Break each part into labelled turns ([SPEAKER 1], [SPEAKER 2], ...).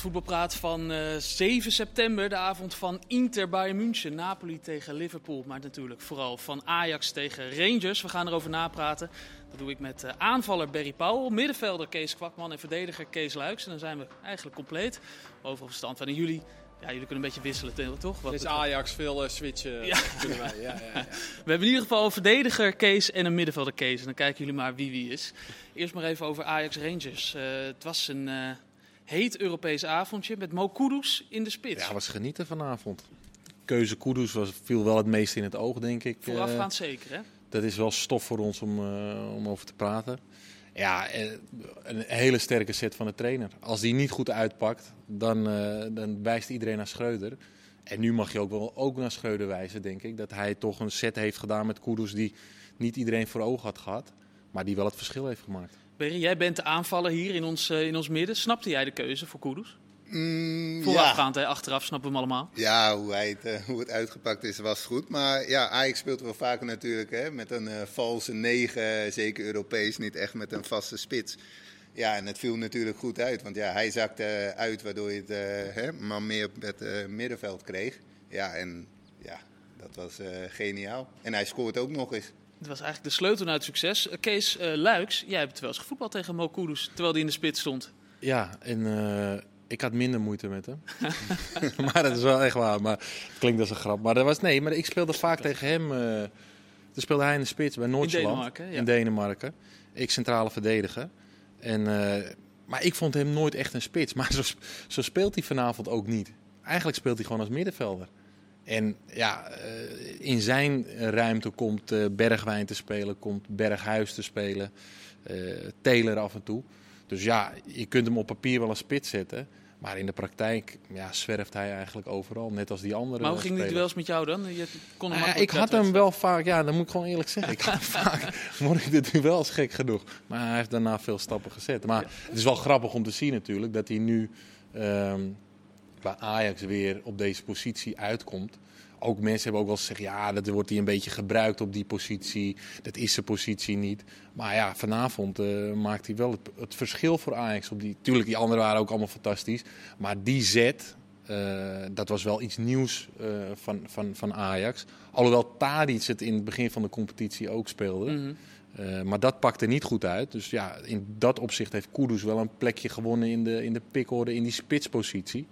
[SPEAKER 1] Voetbalpraat van uh, 7 september, de avond van Inter Bayern München, Napoli tegen Liverpool, maar natuurlijk vooral van Ajax tegen Rangers. We gaan erover napraten. Dat doe ik met uh, aanvaller Berry Powell, middenvelder Kees Kwakman en verdediger Kees Luiks. En dan zijn we eigenlijk compleet. Overal verstand van jullie. Ja, jullie kunnen een beetje wisselen, toch?
[SPEAKER 2] Wat is Ajax veel uh, switchen. Ja. Wij. Ja, ja,
[SPEAKER 1] ja, We hebben in ieder geval een verdediger Kees en een middenvelder Kees. En dan kijken jullie maar wie wie is. Eerst maar even over Ajax Rangers. Uh, het was een heet Europees avondje met Mo Kudus in de spits.
[SPEAKER 3] Ja, was genieten vanavond. Keuze Kudus was, viel wel het meest in het oog, denk ik.
[SPEAKER 1] Voorafgaand zeker, hè?
[SPEAKER 3] Dat is wel stof voor ons om, uh, om over te praten. Ja, eh, een hele sterke set van de trainer. Als die niet goed uitpakt, dan, dan wijst iedereen naar Schreuder. En nu mag je ook wel ook naar Schreuder wijzen, denk ik. Dat hij toch een set heeft gedaan met Kudus die niet iedereen voor ogen had gehad. Maar die wel het verschil heeft gemaakt.
[SPEAKER 1] Berry, jij bent de aanvaller hier in ons, in ons midden. Snapte jij de keuze voor Kudus?
[SPEAKER 4] Mm,
[SPEAKER 1] Voorafgaand, ja. achteraf snappen we hem allemaal.
[SPEAKER 4] Ja, hoe, hij het, uh, hoe het uitgepakt is was goed. Maar ja, Ajax speelt wel vaker natuurlijk hè, met een uh, valse negen, zeker Europees, niet echt met een vaste spits. Ja, en het viel natuurlijk goed uit, want ja, hij zakte uit waardoor je het uh, hè, maar meer op het middenveld kreeg. Ja, en ja, dat was geniaal. En hij scoort ook nog eens.
[SPEAKER 1] Het was eigenlijk de sleutel naar het succes. Kees Luiks, jij hebt wel eens gevoetbald tegen Mo Kudus, terwijl hij in de spits stond.
[SPEAKER 3] Ja, en ik had minder moeite met hem. maar dat is wel echt waar. Maar het klinkt als een grap. Maar dat was nee, maar ik speelde vaak tegen hem. Uh, toen speelde hij in de spits bij Noordjylland. In Denemarken. Ja. In Denemarken. Ik centrale verdediger. En, uh, maar ik vond hem nooit echt een spits. Maar zo, zo, speelt hij vanavond ook niet. Eigenlijk speelt hij gewoon als middenvelder. En ja, uh, in zijn ruimte komt Bergwijn te spelen, komt Berghuis te spelen, Taylor af en toe. Dus ja, je kunt hem op papier wel een spits zetten. Maar in de praktijk ja, zwerft hij eigenlijk overal, net als die andere.
[SPEAKER 1] Maar hoe ging die duels met jou dan? Je kon hem
[SPEAKER 3] ja, ik had hem wel vaak, ja, dat moet ik gewoon eerlijk zeggen. Ik had vaak, word ik de duels gek genoeg. Maar hij heeft daarna veel stappen gezet. Maar het is wel grappig om te zien natuurlijk dat hij nu um, bij Ajax weer op deze positie uitkomt ook mensen hebben ook wel gezegd, ja, dat wordt hij een beetje gebruikt op die positie. Dat is zijn positie niet. Maar ja, vanavond uh, maakt hij wel het, het, verschil voor Ajax. Op die, tuurlijk, die anderen waren ook allemaal fantastisch. Maar die zet, uh, dat was wel iets nieuws uh, van, van, van Ajax. Alhoewel Tadic het in het begin van de competitie ook speelde. Mm -hmm. Uh, maar dat pakte niet goed uit. Dus ja, in dat opzicht heeft Kudus wel een plekje gewonnen in de, in de pickorde, in die spitspositie.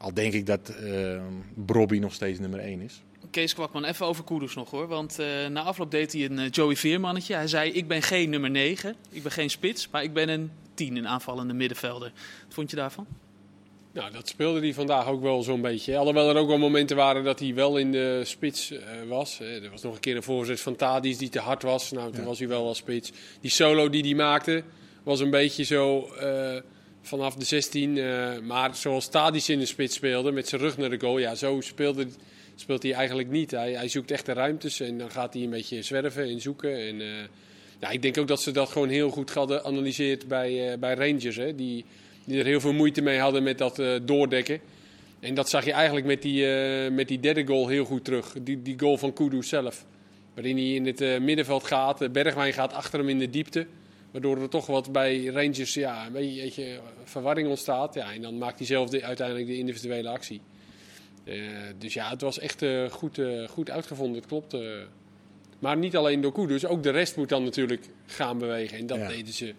[SPEAKER 3] Al denk ik dat uh, Brobby nog steeds nummer 1 is.
[SPEAKER 1] Kees Kwakman, even over Kudus nog hoor. Want uh, na afloop deed hij een uh, Joey Veermannetje. Hij zei, ik ben geen nummer 9, ik ben geen spits, maar ik ben een 10, een aanvallende middenvelder. Wat vond je daarvan?
[SPEAKER 2] Nou, dat speelde hij vandaag ook wel zo'n beetje. Alhoewel er ook wel momenten waren dat hij wel in de spits uh, was. Er was nog een keer een voorzet van Tadis die te hard was. Nou, toen ja. was hij wel als spits. Die solo die hij maakte was een beetje zo vanaf de 16. Uh, maar zoals Tadic in de spits speelde, met zijn rug naar de goal, ja, zo speelde, speelt hij eigenlijk niet. Hij, hij zoekt echt de ruimtes en dan gaat hij een beetje zwerven en zoeken. En, uh, ik denk ook dat ze dat gewoon heel goed hadden geanalyseerd bij, uh, bij Rangers. Hè, die, die er heel veel moeite mee hadden met dat doordekken. En dat zag je eigenlijk met die, met die derde goal heel goed terug. Die, die goal van Kudu zelf. Waarin hij in het middenveld gaat. Bergwijn gaat achter hem in de diepte. Waardoor er toch wat bij Rangers ja, een beetje verwarring ontstaat. Ja, en dan maakt hij zelf de, uiteindelijk de individuele actie. Uh, dus ja, het was echt uh, goed, uh, goed uitgevonden, het klopt. maar niet alleen Doku, dus ook de rest moet dan natuurlijk gaan bewegen. En dat ja. deden ze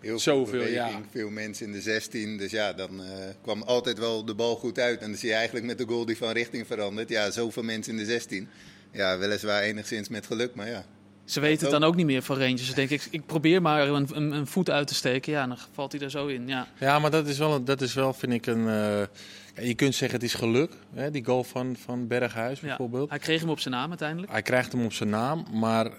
[SPEAKER 4] Heel
[SPEAKER 2] zoveel.
[SPEAKER 4] Veel, beweging,
[SPEAKER 2] ja.
[SPEAKER 4] veel mensen in de 16. Dus ja, dan kwam altijd wel de bal goed uit. En dan zie je eigenlijk met de goal die van richting verandert. Ja, zoveel mensen in de 16. Ja, weliswaar enigszins met geluk, maar ja.
[SPEAKER 1] Ze weten het dan ook niet meer van Rangers. Ze denken, ik, ik probeer maar een, een, een, voet uit te steken. Ja, dan valt hij er zo in. Ja,
[SPEAKER 3] ja maar dat is wel, dat is wel vind ik, een... Uh, je kunt zeggen, het is geluk. Hè, die goal van, van Berghuis bijvoorbeeld.
[SPEAKER 1] Ja, hij kreeg hem op zijn naam uiteindelijk.
[SPEAKER 3] Hij krijgt hem op zijn naam, maar...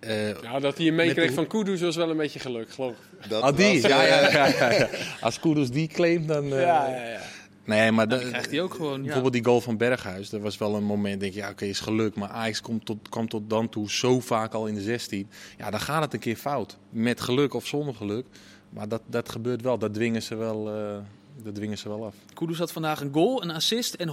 [SPEAKER 2] Uh, ja, dat hij hem meekreeg de... van Kudus was wel een beetje geluk, geloof ik.
[SPEAKER 3] Dat ah, die? Was, ja, ja, ja, ja, ja. Als Kudus die claimt, dan... Uh,
[SPEAKER 1] ja, ja, ja.
[SPEAKER 3] Nee, maar
[SPEAKER 1] dan krijgt hij ook gewoon.
[SPEAKER 3] Bijvoorbeeld die goal van Berghuis. Dat was wel een moment, denk je, ja, oké, okay, is geluk. Maar Ajax komt tot, kwam tot dan toe zo vaak al in de 16. Ja, dan gaat het een keer fout. Met geluk of zonder geluk. Maar dat, dat gebeurt wel. Dat dwingen ze wel, uh, dat dwingen ze wel af.
[SPEAKER 1] Kudus had vandaag een goal, een assist en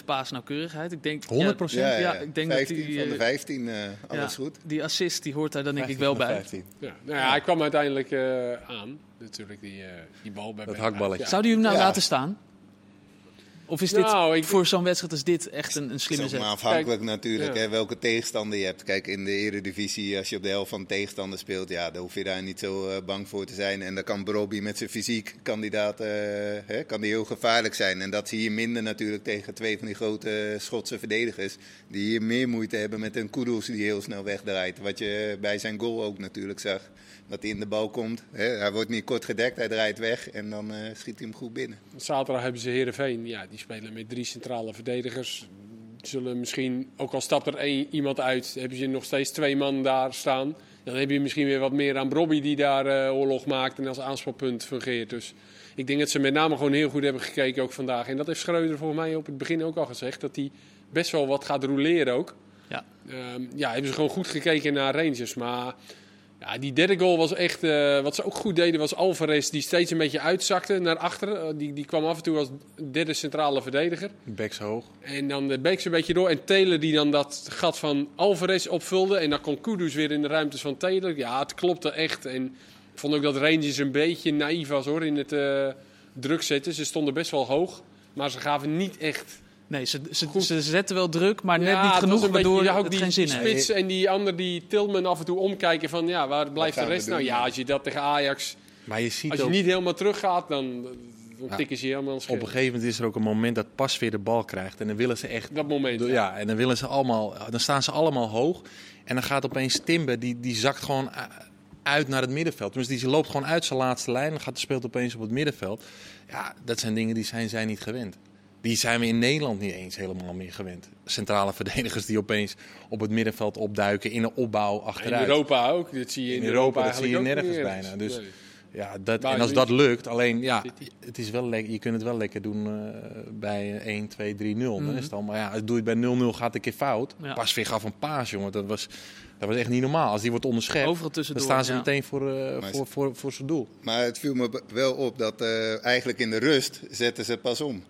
[SPEAKER 1] 100% paasnauwkeurigheid. Ik denk,
[SPEAKER 3] 100%?
[SPEAKER 1] Ja,
[SPEAKER 4] Ja, ja,
[SPEAKER 1] ja, ik denk dat
[SPEAKER 4] 15
[SPEAKER 1] die,
[SPEAKER 4] van de
[SPEAKER 1] eh,
[SPEAKER 4] 15, eh, alles
[SPEAKER 1] ja,
[SPEAKER 4] goed.
[SPEAKER 1] Die assist die hoort daar dan denk ik
[SPEAKER 3] 15
[SPEAKER 1] wel
[SPEAKER 3] van de
[SPEAKER 1] bij.
[SPEAKER 3] 15.
[SPEAKER 2] Ja, nou ja, hij kwam uiteindelijk eh, aan. Natuurlijk, die, eh, die bal bij
[SPEAKER 3] Dat hakballetje.
[SPEAKER 2] Ja.
[SPEAKER 1] Zouden jullie hem nou
[SPEAKER 4] Ja.
[SPEAKER 1] laten staan? Of is dit
[SPEAKER 2] Nou, ik-
[SPEAKER 1] voor zo'n wedstrijd als dit echt een, een
[SPEAKER 4] Het
[SPEAKER 1] slimme zet?
[SPEAKER 4] maar afhankelijk natuurlijk
[SPEAKER 2] ja.
[SPEAKER 4] hè, welke tegenstander je hebt. Kijk, in de eredivisie, als je op de helft van de tegenstander speelt, ja, dan hoef je daar niet zo eh, bang voor te zijn. En dan kan Brobby met zijn fysiek kandidaat, eh, hè, kan die heel gevaarlijk zijn. En dat zie je minder natuurlijk tegen twee van die grote Schotse verdedigers. Die hier meer moeite hebben met een Kudus die heel snel wegdraait. Wat je bij zijn goal ook natuurlijk zag. Dat hij in de bal komt. Hè, hij wordt niet kort gedekt, hij draait weg en dan eh, schiet hij hem goed binnen.
[SPEAKER 2] Zaterdag hebben ze Heerenveen. Ja, die spelen met drie centrale verdedigers. Zullen misschien, ook al stapt er één, iemand uit, hebben ze nog steeds twee man daar staan. Dan heb je misschien weer wat meer aan Bobby die daar eh, oorlog maakt en als aanspelpunt fungeert. Dus ik denk dat ze met name gewoon heel goed hebben gekeken ook vandaag. En dat heeft Schreuder volgens mij op het begin ook al gezegd. Dat hij best wel wat gaat roleren ook.
[SPEAKER 1] Ja.
[SPEAKER 2] Ehm, ja, hebben ze gewoon goed gekeken naar Rangers. Maar ja, die derde goal was echt... eh, wat ze ook goed deden was Alvarez die steeds een beetje uitzakte naar achteren. Eh, die, die kwam af en toe als derde centrale verdediger.
[SPEAKER 3] Backs hoog.
[SPEAKER 2] En dan de Beek ze een beetje door. En Taylor die dan dat gat van Alvarez opvulde. En dan kon Kudus weer in de ruimtes van Taylor. Ja, het klopte echt. En ik vond ook dat Rangers een beetje naïef was hoor in het eh, druk zetten. Ze stonden best wel hoog. Maar ze gaven niet echt...
[SPEAKER 1] Nee, ze, ze, ze zetten wel druk, maar net
[SPEAKER 2] Ja,
[SPEAKER 1] niet genoeg
[SPEAKER 2] een beetje-
[SPEAKER 1] waardoor
[SPEAKER 2] ja, ook
[SPEAKER 1] het
[SPEAKER 2] die,
[SPEAKER 1] geen zin heeft.
[SPEAKER 2] spits en die ander die Tilman af en toe omkijken van ja, waar blijft de rest nou? Ja, als je dat tegen Ajax,
[SPEAKER 3] Maar je ziet
[SPEAKER 2] als je
[SPEAKER 3] ook,
[SPEAKER 2] niet helemaal teruggaat, dan, dan
[SPEAKER 3] Ja.
[SPEAKER 2] tikken ze je helemaal
[SPEAKER 3] op een gegeven moment is er ook een moment dat Pas weer de bal krijgt. En dan willen ze echt
[SPEAKER 2] Dat moment. ja.
[SPEAKER 3] Ja, en dan willen ze allemaal, dan staan ze allemaal hoog. En dan gaat opeens Timber, die, die zakt gewoon uit naar het middenveld. Dus die loopt gewoon uit zijn laatste lijn en gaat, speelt opeens op het middenveld. Ja, dat zijn dingen die zijn zij niet gewend. Die zijn we in Nederland niet eens helemaal meer gewend. Centrale verdedigers die opeens op het middenveld opduiken in een opbouw
[SPEAKER 2] In
[SPEAKER 3] achteruit.
[SPEAKER 2] Europa ook. Dat zie je in,
[SPEAKER 3] In Europa, dat zie je nergens bijna. Dus-
[SPEAKER 2] Nee.
[SPEAKER 3] Ja, dat, en als dat lukt, alleen ja, het is wel lekker, je kunt het wel lekker doen eh, bij 1, 2, 3, 0. Dan
[SPEAKER 1] Mhm.
[SPEAKER 3] is het al, maar ja, als doe je het bij 0-0 gaat het een keer fout.
[SPEAKER 1] Ja.
[SPEAKER 3] Pas weer gaf een paas, jongen. Dat was, dat was echt niet normaal. Als die wordt onderschept,
[SPEAKER 1] Overal
[SPEAKER 3] dan staan ze
[SPEAKER 1] ja.
[SPEAKER 3] meteen voor, eh,
[SPEAKER 4] Maar-
[SPEAKER 3] voor, voor, voor zijn doel.
[SPEAKER 4] Maar het viel me wel op dat eh, eigenlijk in de rust zetten ze pas om.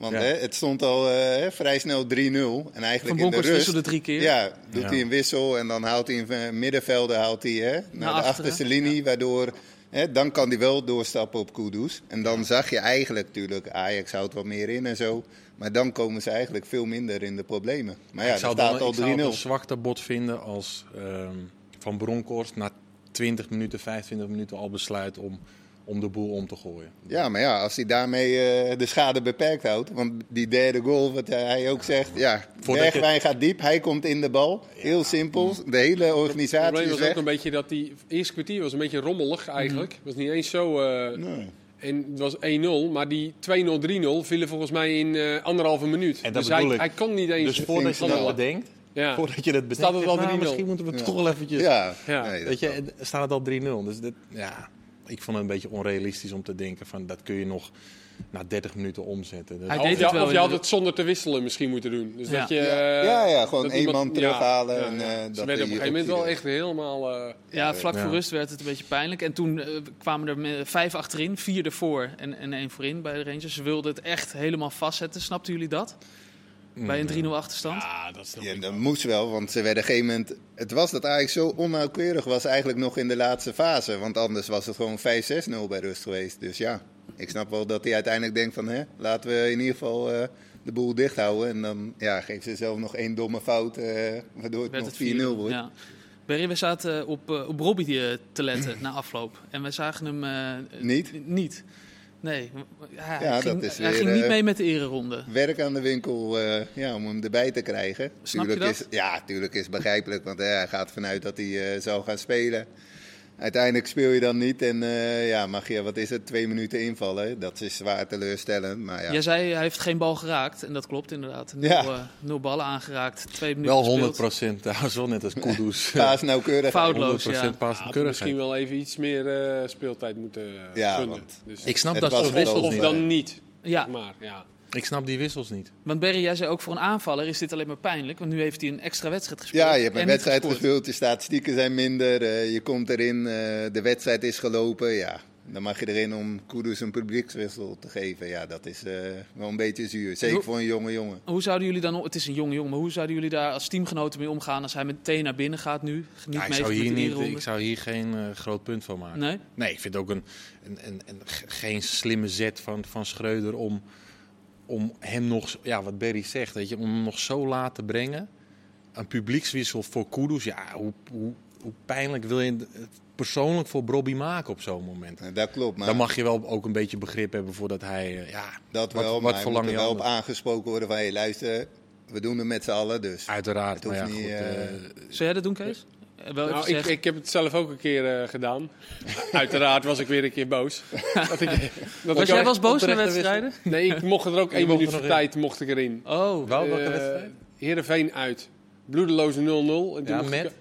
[SPEAKER 4] Want
[SPEAKER 3] Ja.
[SPEAKER 4] hè, het stond al eh, hè, vrij snel 3-0. En eigenlijk
[SPEAKER 1] Van
[SPEAKER 4] in de
[SPEAKER 1] Bronckhorst
[SPEAKER 4] rust...
[SPEAKER 1] wisselde drie keer.
[SPEAKER 4] Ja, doet
[SPEAKER 3] Ja.
[SPEAKER 4] hij een wissel en dan haalt hij in eh, middenvelden haalt hij, hè, naar, de
[SPEAKER 1] achteren.
[SPEAKER 4] achterste linie. Waardoor, hè, dan kan hij wel doorstappen op Kudus. En dan zag je eigenlijk natuurlijk, Ajax houdt wat meer in en zo. Maar dan komen ze eigenlijk veel minder in de problemen. Maar ja,
[SPEAKER 3] ik zou,
[SPEAKER 4] staat
[SPEAKER 3] dan, ik zou het
[SPEAKER 4] al
[SPEAKER 3] een
[SPEAKER 4] 3-0.
[SPEAKER 3] zwakte bot vinden als ehm, Van Bronckhorst na 20 minuten, 25 minuten al besluit om, om de boel om te gooien.
[SPEAKER 4] Ja, maar ja, als hij daarmee eh, de schade beperkt houdt. Want die derde goal, wat hij ook zegt. Ja,
[SPEAKER 3] Voordat je-
[SPEAKER 4] Bergwijn gaat diep, hij komt in de bal. Heel simpel. De hele
[SPEAKER 2] Het
[SPEAKER 4] organisatie
[SPEAKER 2] probleem
[SPEAKER 4] is
[SPEAKER 2] was
[SPEAKER 4] weg.
[SPEAKER 2] ook een beetje dat die eerste kwartier was een beetje rommelig eigenlijk. Het was niet eens zo... eh,
[SPEAKER 4] Nee.
[SPEAKER 2] En het was 1-0, maar die 2-0, 3-0 vielen volgens mij in eh, anderhalve minuut.
[SPEAKER 3] En dat
[SPEAKER 2] dus hij,
[SPEAKER 3] ik.
[SPEAKER 2] hij kon niet eens...
[SPEAKER 3] Dus voordat je dat bedenkt,
[SPEAKER 2] Ja.
[SPEAKER 3] voordat je dat bedenkt,
[SPEAKER 2] Staat het al
[SPEAKER 3] nou,
[SPEAKER 2] 3-0?
[SPEAKER 3] misschien moeten we
[SPEAKER 4] Ja.
[SPEAKER 3] toch wel eventjes...
[SPEAKER 4] Ja,
[SPEAKER 2] Ja.
[SPEAKER 4] Nee, dat
[SPEAKER 3] Weet je,
[SPEAKER 4] wel.
[SPEAKER 3] en staat het al 3-0. Dus dit, ja, ik vond het een beetje onrealistisch om te denken van dat kun je nog na 30 minuten omzetten. Dus-
[SPEAKER 1] Hij
[SPEAKER 2] Of
[SPEAKER 1] deed
[SPEAKER 2] je,
[SPEAKER 1] het wel
[SPEAKER 2] of je had het zonder te wisselen misschien moeten doen. Dus
[SPEAKER 1] Ja.
[SPEAKER 2] dat je,
[SPEAKER 4] Ja.
[SPEAKER 2] eh,
[SPEAKER 4] Ja, ja, gewoon
[SPEAKER 2] dat
[SPEAKER 4] één
[SPEAKER 2] iemand-
[SPEAKER 4] man terughalen
[SPEAKER 2] Ja,
[SPEAKER 4] en,
[SPEAKER 2] ja.
[SPEAKER 4] eh,
[SPEAKER 2] Ze
[SPEAKER 4] dat
[SPEAKER 2] werden op een gegeven moment wel echt helemaal... eh,
[SPEAKER 1] Ja, vlak
[SPEAKER 3] Ja.
[SPEAKER 1] voor rust werd het een beetje pijnlijk. En toen eh, kwamen er vijf achterin, vier ervoor en, en één voorin bij de Rangers. Ze wilden het echt helemaal vastzetten. Snapten jullie dat? Bij een 3-0 achterstand?
[SPEAKER 2] ja, dat snap
[SPEAKER 4] Ja, dat moest wel, want ze werden op een gegeven moment... Het was dat eigenlijk zo onnauwkeurig was eigenlijk nog in de laatste fase. Want anders was het gewoon 5-6-0 bij rust geweest. Dus ja, ik snap wel dat hij uiteindelijk denkt van... Hè, laten we in ieder geval eh, de boel dicht houden. En dan ja, geeft ze zelf nog één domme fout, eh, waardoor het
[SPEAKER 1] werd
[SPEAKER 4] nog
[SPEAKER 1] het
[SPEAKER 4] 4-0 wordt.
[SPEAKER 1] Ja. Berry, we zaten op, eh, op Robbie te letten na afloop. En we zagen hem... eh,
[SPEAKER 4] Niet.
[SPEAKER 1] Nee. Hij,
[SPEAKER 4] Ja,
[SPEAKER 1] ging,
[SPEAKER 4] dat is
[SPEAKER 1] hij
[SPEAKER 4] weer,
[SPEAKER 1] ging niet
[SPEAKER 4] eh,
[SPEAKER 1] mee met de ereronde.
[SPEAKER 4] Werk aan de winkel eh, ja, om hem erbij te krijgen.
[SPEAKER 1] Snap je
[SPEAKER 4] Tuurlijk
[SPEAKER 1] dat?
[SPEAKER 4] Is, ja, natuurlijk is begrijpelijk, want eh, hij gaat vanuit dat hij eh, zou gaan spelen. Uiteindelijk speel je dan niet en eh, ja, mag je, wat is het, twee minuten invallen. Dat is zwaar teleurstellend, maar ja.
[SPEAKER 1] Jij zei hij heeft geen bal geraakt. En dat klopt inderdaad. Nul,
[SPEAKER 4] Ja.
[SPEAKER 1] eh, nul ballen aangeraakt. Twee minuten
[SPEAKER 3] Wel
[SPEAKER 1] gespeeld.
[SPEAKER 3] 100 procent, trouwens wel net als Kudus.
[SPEAKER 4] Paas nauwkeurig.
[SPEAKER 1] Fout.
[SPEAKER 3] 100
[SPEAKER 1] ja.
[SPEAKER 3] procent
[SPEAKER 2] Ja,
[SPEAKER 3] paaskeurigheid.
[SPEAKER 2] misschien wel even iets meer eh, speeltijd moeten
[SPEAKER 4] Ja,
[SPEAKER 2] gunnen.
[SPEAKER 4] want
[SPEAKER 2] Dus,
[SPEAKER 3] Ik snap dat
[SPEAKER 4] wel
[SPEAKER 3] wissels
[SPEAKER 2] of dan niet.
[SPEAKER 1] Ja,
[SPEAKER 2] Maar ja.
[SPEAKER 3] Ik snap die wissels niet.
[SPEAKER 1] want Berry, jij zei ook voor een aanvaller is dit alleen maar pijnlijk. Want nu heeft hij een extra wedstrijd gespeeld.
[SPEAKER 4] Ja, je hebt
[SPEAKER 1] en
[SPEAKER 4] een wedstrijd gespeeld, je statistieken zijn minder, eh, je komt erin, eh, de wedstrijd is gelopen. Ja, dan mag je erin om Kudus een publiekswissel te geven. Ja, dat is eh, wel een beetje zuur. Zeker
[SPEAKER 1] Hoe-
[SPEAKER 4] voor een jonge jongen.
[SPEAKER 1] Hoe zouden jullie dan, het is een jonge jongen, maar hoe zouden jullie daar als teamgenoten mee omgaan als hij meteen naar binnen gaat nu? Niet
[SPEAKER 3] Ja, ik,
[SPEAKER 1] mee
[SPEAKER 3] zou hier
[SPEAKER 1] de
[SPEAKER 3] niet, ik zou hier geen groot punt van maken.
[SPEAKER 1] Nee?
[SPEAKER 3] Nee, ik vind het ook een, een, een, geen slimme zet van, van Schreuder om, om hem nog, ja, wat Berry zegt, weet je, om hem nog zo laat te brengen. Een publiekswissel voor Kudus, ja, hoe, hoe, hoe pijnlijk wil je het persoonlijk voor Bobby maken op zo'n moment?
[SPEAKER 4] Dat klopt, maar
[SPEAKER 3] Dan mag je wel ook een beetje begrip hebben voor dat hij, eh, ja,
[SPEAKER 4] dat
[SPEAKER 3] wat-
[SPEAKER 4] wel.
[SPEAKER 3] wat
[SPEAKER 4] maar
[SPEAKER 3] verlang
[SPEAKER 4] er
[SPEAKER 3] je
[SPEAKER 4] wel op aangesproken worden van... Hey, luister, we doen het met z'n allen, dus...
[SPEAKER 3] uiteraard. Maar ja,
[SPEAKER 4] niet,
[SPEAKER 3] goed,
[SPEAKER 4] eh,
[SPEAKER 3] eh,
[SPEAKER 1] Zou jij dat doen, Kees? Eh, Wel
[SPEAKER 2] Nou, ik, ik heb het zelf ook een keer eh, gedaan. Uiteraard was ik weer een keer boos. dat ik, dat
[SPEAKER 1] Was
[SPEAKER 2] ik
[SPEAKER 1] jij eens boos naar
[SPEAKER 3] Oprechte
[SPEAKER 1] wedstrijden?
[SPEAKER 2] Nee, ik mocht er ook één minuut voor
[SPEAKER 3] in.
[SPEAKER 2] tijd mocht ik erin.
[SPEAKER 1] Oh,
[SPEAKER 3] wel, welke
[SPEAKER 2] Eh,
[SPEAKER 3] wedstrijd?
[SPEAKER 2] Heerenveen uit. Bloedeloze 0-0. En toen ik-
[SPEAKER 3] met?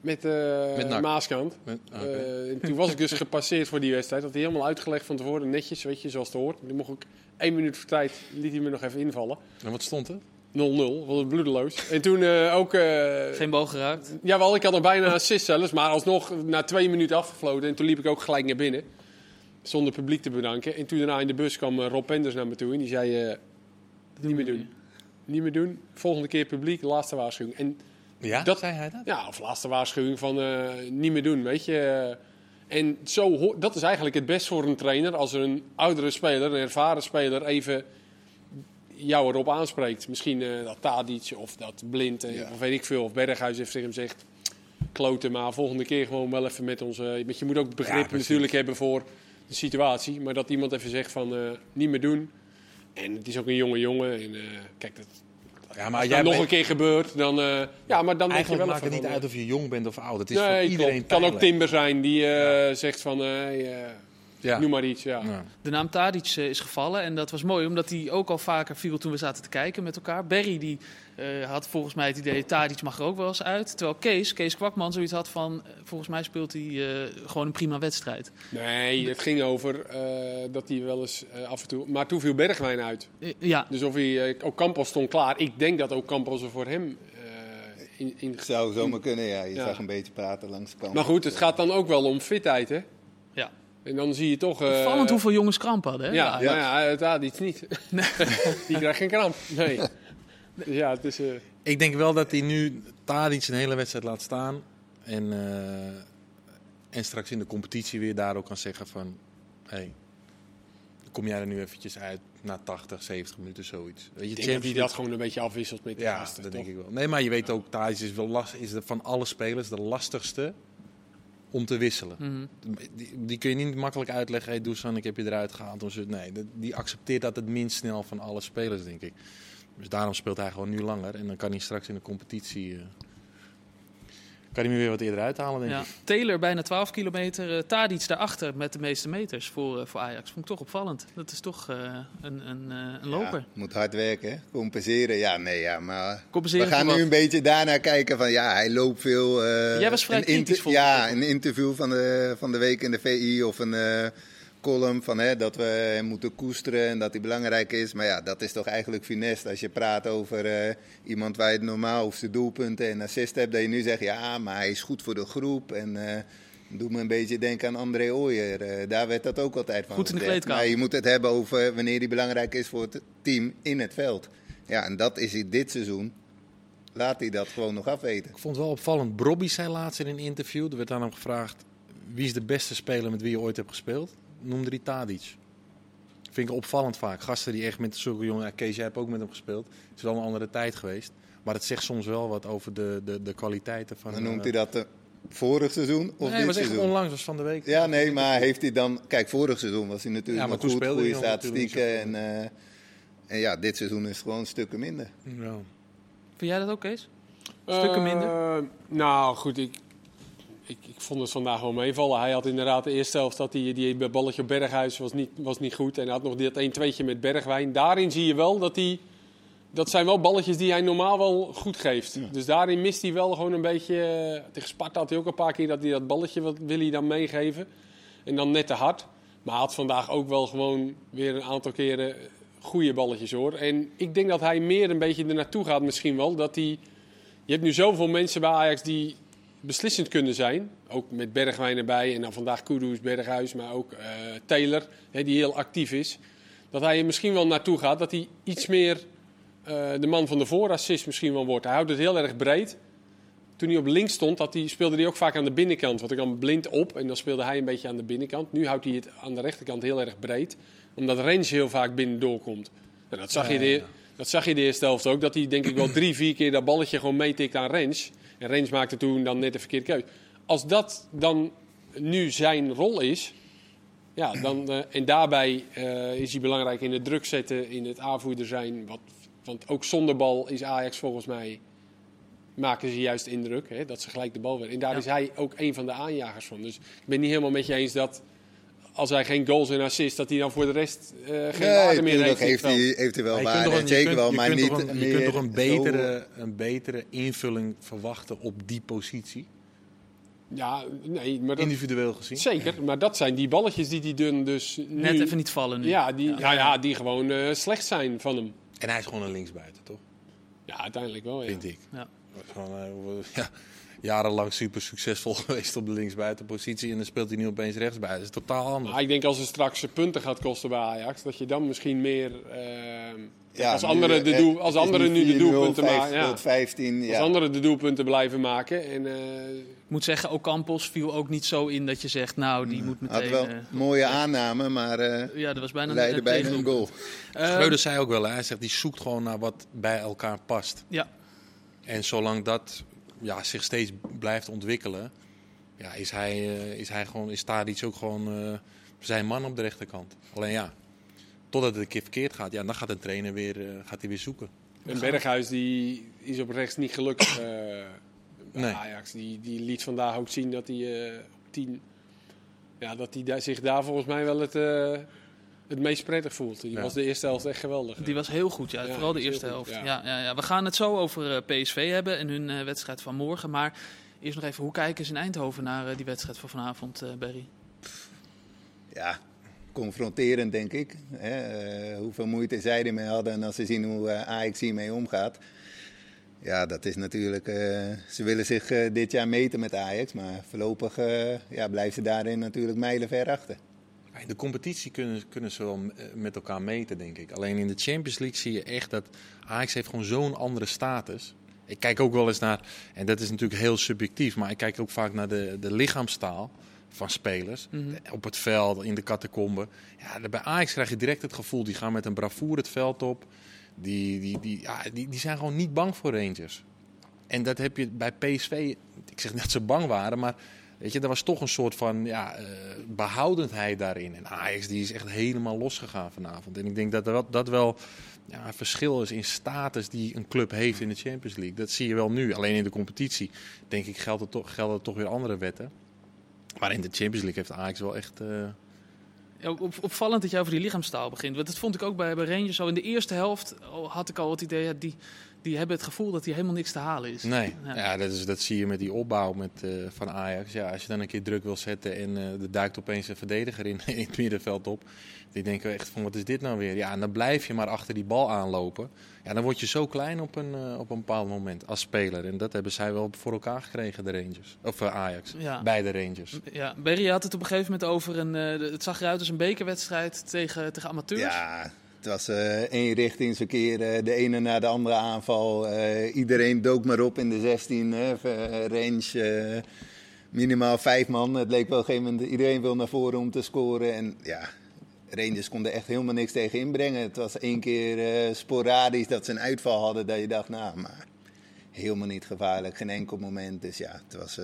[SPEAKER 2] Met, eh
[SPEAKER 3] Met.
[SPEAKER 2] Maaskant.
[SPEAKER 3] Met- oké.
[SPEAKER 2] Eh, en toen was ik dus gepasseerd voor die wedstrijd. Dat had hij helemaal uitgelegd van tevoren, netjes, weet je, zoals het hoort. En toen mocht ik één minuut voor tijd, liet hij me nog even invallen. 0-0,
[SPEAKER 3] En wat stond er?
[SPEAKER 2] Was het bloedeloos. En toen eh, ook... eh,
[SPEAKER 1] geen bal geraakt.
[SPEAKER 2] Jawel, ik had nog bijna een assist zelfs, maar alsnog na twee minuten afgefloten. En toen liep ik ook gelijk naar binnen, zonder publiek te bedanken. En toen daarna in de bus kwam eh, Rob Penders naar me toe en die zei, eh, niet meer doen. Niet meer doen, volgende keer publiek, laatste waarschuwing. En
[SPEAKER 3] Ja,
[SPEAKER 2] Dat-
[SPEAKER 3] zei hij dat?
[SPEAKER 2] ja, of laatste waarschuwing van eh, niet meer doen, weet je. En zo, dat is eigenlijk het best voor een trainer als er een oudere speler, een ervaren speler, even jou erop aanspreekt. Misschien eh, dat Tadic of dat Blind, eh,
[SPEAKER 4] Ja.
[SPEAKER 2] of weet ik veel, of Berghuis heeft tegen hem zegt... Kloten, maar volgende keer gewoon wel even met ons... je moet ook begrip natuurlijk hebben voor de situatie. Maar dat iemand even zegt van eh, niet meer doen. En het is ook een jonge jongen. En kijk, dat,
[SPEAKER 3] Ja, maar
[SPEAKER 2] als
[SPEAKER 3] jij
[SPEAKER 2] dat nog
[SPEAKER 3] bent-
[SPEAKER 2] een keer gebeurt, dan... ja, maar dan je
[SPEAKER 3] Eigenlijk
[SPEAKER 2] wel
[SPEAKER 3] maakt het niet uit of je jong bent of oud. Het is
[SPEAKER 2] nee,
[SPEAKER 3] voor iedereen
[SPEAKER 2] kan ook. Timber zijn die zegt van,
[SPEAKER 3] Ja.
[SPEAKER 2] noem maar iets. Ja.
[SPEAKER 3] Ja.
[SPEAKER 1] De naam Tadic eh, is gevallen en dat was mooi, omdat hij ook al vaker viel toen we zaten te kijken met elkaar. Berry die eh, had volgens mij het idee, Tadic mag er ook wel eens uit. Terwijl Kees, Kees Kwakman, zoiets had van, eh, volgens mij speelt hij eh, gewoon een prima wedstrijd.
[SPEAKER 2] Nee, het ging over eh, dat hij wel eens af en toe... Maar toen viel Bergwijn uit.
[SPEAKER 1] Ja,
[SPEAKER 2] Dus of hij... ook Campos stond klaar. Ik denk dat ook Campos er voor hem eh, in, in...
[SPEAKER 4] Zou zomaar kunnen, ja. Je
[SPEAKER 2] Ja.
[SPEAKER 4] zag een beetje praten langs de kant.
[SPEAKER 2] Maar goed, het gaat dan ook wel om fitheid, hè?
[SPEAKER 1] ja.
[SPEAKER 2] En dan zie je toch... eh,
[SPEAKER 1] Opvallend hoeveel jongens kramp hadden. Hè?
[SPEAKER 2] Ja,
[SPEAKER 1] Ja,
[SPEAKER 2] ja. ja, het had iets niet. die krijgt geen kramp. Nee. Dus ja, het is... eh,
[SPEAKER 3] Ik denk wel dat hij nu Tadic een hele wedstrijd laat staan. En, eh, en straks in de competitie weer daar ook kan zeggen van... Hey, kom jij er nu eventjes uit na 80, 70 minuten, zoiets. Weet je,
[SPEAKER 2] ik denk dat hij dat gewoon een beetje afwisselt met de
[SPEAKER 3] Ja,
[SPEAKER 2] gasten,
[SPEAKER 3] dat
[SPEAKER 2] toch?
[SPEAKER 3] denk ik wel. Nee, maar je weet ook, Tadic is, wel last, is de, van alle spelers de lastigste om te wisselen.
[SPEAKER 1] Mhm.
[SPEAKER 3] Die, die kun je niet makkelijk uitleggen, hey Dusan, ik heb je eruit gehaald. Of. Nee, die accepteert dat het minst snel van alle spelers, denk ik. Dus daarom speelt hij gewoon nu langer. En dan kan hij straks in de competitie... eh, kan hij me weer wat eerder uithalen, denk
[SPEAKER 1] Ja.
[SPEAKER 3] ik.
[SPEAKER 1] Taylor bijna 12 kilometer, eh Tadic daarachter met de meeste meters voor, eh, voor Ajax. Vond ik toch opvallend. Dat is toch eh, een, een, eh, een loper.
[SPEAKER 4] Ja, moet hard werken, hè. compenseren. Ja, nee, ja, maar
[SPEAKER 1] Compenseren
[SPEAKER 4] we gaan nu
[SPEAKER 1] wat?
[SPEAKER 4] een beetje daarnaar kijken van ja, hij loopt veel. eh,
[SPEAKER 1] Jij was vrij kritisch,
[SPEAKER 4] Ja, een interview van de, van de week in de VI of een eh, column van hè, dat we hem moeten koesteren en dat hij belangrijk is. Maar ja, dat is toch eigenlijk finesse als je praat over eh, iemand waar je het normaal hoeft doelpunten en assist hebt. Dat je nu zegt ja, maar hij is goed voor de groep en... eh Doe me een beetje denken aan André Ooyer. Eh, daar werd dat ook altijd van
[SPEAKER 1] Goed in de
[SPEAKER 4] gezegd.
[SPEAKER 1] kleedkamer.
[SPEAKER 4] Maar je moet het hebben over wanneer hij belangrijk is voor het team in het veld. Ja, en dat is hij dit seizoen. Laat hij dat gewoon nog afweten.
[SPEAKER 3] Ik vond het wel opvallend. Brobby zei laatst in een interview, er werd aan hem gevraagd... wie is de beste speler met wie je ooit hebt gespeeld? Noemde hij Tadic. Vind ik opvallend vaak. Gasten die echt met zulke jongen... Ja, Kees, jij hebt ook met hem gespeeld. Het is wel een andere tijd geweest. Maar het zegt soms wel wat over de, de, de kwaliteiten van...
[SPEAKER 4] Dan noemt
[SPEAKER 3] eh,
[SPEAKER 4] hij dat de vorig seizoen of
[SPEAKER 3] Nee,
[SPEAKER 4] dit
[SPEAKER 3] was echt
[SPEAKER 4] seizoen?
[SPEAKER 3] onlangs, was van de week.
[SPEAKER 4] Ja, nee, maar heeft hij dan... Kijk, vorig seizoen was hij natuurlijk
[SPEAKER 3] Ja, maar
[SPEAKER 4] nog goed,
[SPEAKER 3] speelde
[SPEAKER 4] goede statistieken. En, eh, en ja, dit seizoen is het gewoon stukken minder.
[SPEAKER 3] Ja.
[SPEAKER 1] Vind jij dat ook, Kees? Stukken minder?
[SPEAKER 2] Eh, nou, goed, ik, ik, ik vond het vandaag wel meevallen. Hij had inderdaad de eerste helft, dat die, die balletje op Berghuis was niet, was niet goed. En hij had nog dat 1-2'tje met Bergwijn. Daarin zie je wel dat hij... Dat zijn wel balletjes die hij normaal wel goed geeft. Dus daarin mist hij wel gewoon een beetje... eh, Tegen Sparta had hij ook een paar keer dat hij dat balletje wat wil hij dan meegeven. En dan net te hard. Maar hij had vandaag ook wel gewoon weer een aantal keren goede balletjes hoor. En ik denk dat hij meer een beetje er naartoe gaat misschien wel. Dat hij... Je hebt nu zoveel mensen bij Ajax die beslissend kunnen zijn. Ook met Bergwijn erbij en dan vandaag Kudus, Berghuis, maar ook eh, Taylor, hè, die heel actief is. Dat hij er misschien wel naartoe gaat, dat hij iets meer eh, de man van de voorassist misschien wel wordt. Hij houdt het heel erg breed. Toen hij op links stond, dat hij, speelde hij ook vaak aan de binnenkant. Want ik kwam blind op en dan speelde hij een beetje aan de binnenkant. Nu houdt hij het aan de rechterkant heel erg breed. Omdat Range heel vaak binnen doorkomt. En dat, zag je de, dat zag je de eerste helft ook. Dat hij denk ik wel drie, vier keer dat balletje gewoon meetikt aan Range. En Range maakte toen dan net de verkeerde keuze. Als dat dan nu zijn rol is... Ja, dan, eh, en daarbij eh, is hij belangrijk in het druk zetten, in het aanvoerder zijn. Wat, want ook zonder bal is Ajax volgens mij maken ze juist indruk. Hè, dat ze gelijk de bal weer. En daar
[SPEAKER 1] Ja.
[SPEAKER 2] is hij ook een van de aanjagers van. Dus ik ben niet helemaal met je eens dat als hij geen goals en assists, dat hij dan voor de rest eh, geen
[SPEAKER 4] Nee,
[SPEAKER 2] waarde meer heeft.
[SPEAKER 4] heeft hij, heeft hij wel
[SPEAKER 3] Maar je kunt
[SPEAKER 4] waarde.
[SPEAKER 3] toch
[SPEAKER 4] en
[SPEAKER 3] een- je
[SPEAKER 4] Zeker
[SPEAKER 3] kunt-
[SPEAKER 4] wel, maar niet
[SPEAKER 3] Je kunt toch een
[SPEAKER 4] zo-
[SPEAKER 3] betere, een betere invulling verwachten op die positie?
[SPEAKER 2] Ja, nee, maar dat,
[SPEAKER 3] Individueel gezien?
[SPEAKER 2] zeker. Maar dat zijn die balletjes die hij dun dus nu...
[SPEAKER 1] Net even niet vallen nu.
[SPEAKER 2] Ja, die, ja. Ja, die gewoon eh, slecht zijn van hem.
[SPEAKER 3] En hij is gewoon een linksbuiten, toch?
[SPEAKER 2] Ja, uiteindelijk wel, ja.
[SPEAKER 3] Vind ik.
[SPEAKER 1] Ja.
[SPEAKER 3] Gewoon, eh, ja, jarenlang super succesvol geweest op de linksbuitenpositie. En dan speelt hij nu opeens rechtsbuiten. Dat is totaal anders.
[SPEAKER 2] Maar ik denk als het straks punten gaat kosten bij Ajax, dat je dan misschien meer... eh,
[SPEAKER 4] Ja,
[SPEAKER 2] als anderen de,
[SPEAKER 4] eh,
[SPEAKER 2] doel, als anderen nu de
[SPEAKER 4] 4-0,
[SPEAKER 2] doelpunten
[SPEAKER 4] 5
[SPEAKER 2] maken... Ja.
[SPEAKER 4] tot 15,
[SPEAKER 2] Als anderen de doelpunten blijven maken. En, eh,
[SPEAKER 1] Ik moet zeggen, Ocampos viel ook niet zo in dat je zegt, nou, die moet
[SPEAKER 4] Had
[SPEAKER 1] meteen...
[SPEAKER 4] wel
[SPEAKER 1] eh,
[SPEAKER 4] mooie aanname, maar eh
[SPEAKER 1] ja, dat was bijna
[SPEAKER 4] leidde
[SPEAKER 1] een
[SPEAKER 4] bijna een goal.
[SPEAKER 1] Eh,
[SPEAKER 3] Schreuder zei ook wel, hè, hij zegt die zoekt gewoon naar wat bij elkaar past.
[SPEAKER 1] Ja,
[SPEAKER 3] En zolang dat ja, zich steeds blijft ontwikkelen, ja, is, hij, eh, is hij gewoon, is Tadic ook gewoon eh, zijn man op de rechterkant. Alleen ja, totdat het een keer verkeerd gaat, ja, dan gaat een trainer weer, eh, gaat hij weer zoeken.
[SPEAKER 2] en Berghuis die is op rechts niet bij
[SPEAKER 3] Nee.
[SPEAKER 2] Ajax. Die, die liet vandaag ook zien dat hij op 10... Ja, dat hij daar- zich daar volgens mij wel het, het meest prettig voelt. Die
[SPEAKER 3] Ja.
[SPEAKER 2] was de eerste helft echt geweldig.
[SPEAKER 1] die was heel goed, ja.
[SPEAKER 2] Ja,
[SPEAKER 1] vooral de eerste
[SPEAKER 2] goed,
[SPEAKER 1] helft.
[SPEAKER 2] ja.
[SPEAKER 1] Ja. Ja, ja, We gaan het zo over eh, PSV hebben en hun eh, wedstrijd van morgen. Maar eerst nog even, hoe kijken ze in Eindhoven naar eh, die wedstrijd van vanavond, eh Berry?
[SPEAKER 4] Ja, confronterend denk ik. Hè? eh, hoeveel moeite zij ermee hadden en als ze zien hoe Ajax hiermee omgaat. Ja, dat is natuurlijk. eh, ze willen zich eh, dit jaar meten met Ajax, maar voorlopig eh, ja, blijven ze daarin natuurlijk mijlenver achter.
[SPEAKER 3] In de competitie kunnen, kunnen ze wel eh, met elkaar meten, denk ik. Alleen in de Champions League zie je echt dat Ajax heeft gewoon zo'n andere status. Ik kijk ook wel eens naar, en dat is natuurlijk heel subjectief, maar ik kijk ook vaak naar de, de lichaamstaal van spelers.
[SPEAKER 1] Mhm.
[SPEAKER 3] Op het veld, in de catacombe. Ja, bij Ajax krijg je direct het gevoel, die gaan met een bravoure het veld op. Die, die, die, ja, die, die zijn gewoon niet bang voor Rangers. En dat heb je bij PSV, ik zeg niet dat ze bang waren, maar weet je, er was toch een soort van ja, eh, behoudendheid daarin. En Ajax die is echt helemaal losgegaan vanavond. En ik denk dat wel, dat wel ja, een verschil is in status die een club heeft in de Champions League. Dat zie je wel nu. Alleen in de competitie, denk ik, gelden toch, toch weer andere wetten. Maar in de Champions League heeft Ajax wel echt... eh,
[SPEAKER 1] Ja, op, opvallend dat je over die lichaamstaal begint. Want dat vond ik ook bij, Rangers zo. In de eerste helft had ik al het idee, ja, die, die hebben het gevoel dat hier helemaal niks te halen is.
[SPEAKER 3] Nee,
[SPEAKER 1] Ja.
[SPEAKER 3] ja. dat, is, dat zie je met die opbouw met, eh, van Ajax. Ja, als je dan een keer druk wil zetten en eh er duikt opeens een verdediger in, in het middenveld op. Die denken echt van wat is dit nou weer? Ja, en dan blijf je maar achter die bal aanlopen. Ja, dan word je zo klein op een, eh, op een bepaald moment als speler. En dat hebben zij wel voor elkaar gekregen, de Rangers. Of Ajax,
[SPEAKER 1] Ja.
[SPEAKER 3] bij de Rangers.
[SPEAKER 1] Ja, Berry had het op een gegeven moment over een. het zag eruit als een bekerwedstrijd tegen, tegen amateurs.
[SPEAKER 4] Ja, het was eh richtingsverkeer, eh, de ene na de andere aanval. Eh, iedereen dook maar op in de 16, hè, eh, range. minimaal vijf man. Het leek wel op een gegeven moment, iedereen wil naar voren om te scoren. En ja, Rangers konden echt helemaal niks tegen inbrengen. Het was één keer sporadisch dat ze een uitval hadden dat je dacht, nou, maar helemaal niet gevaarlijk. Geen enkel moment. Dus ja, het was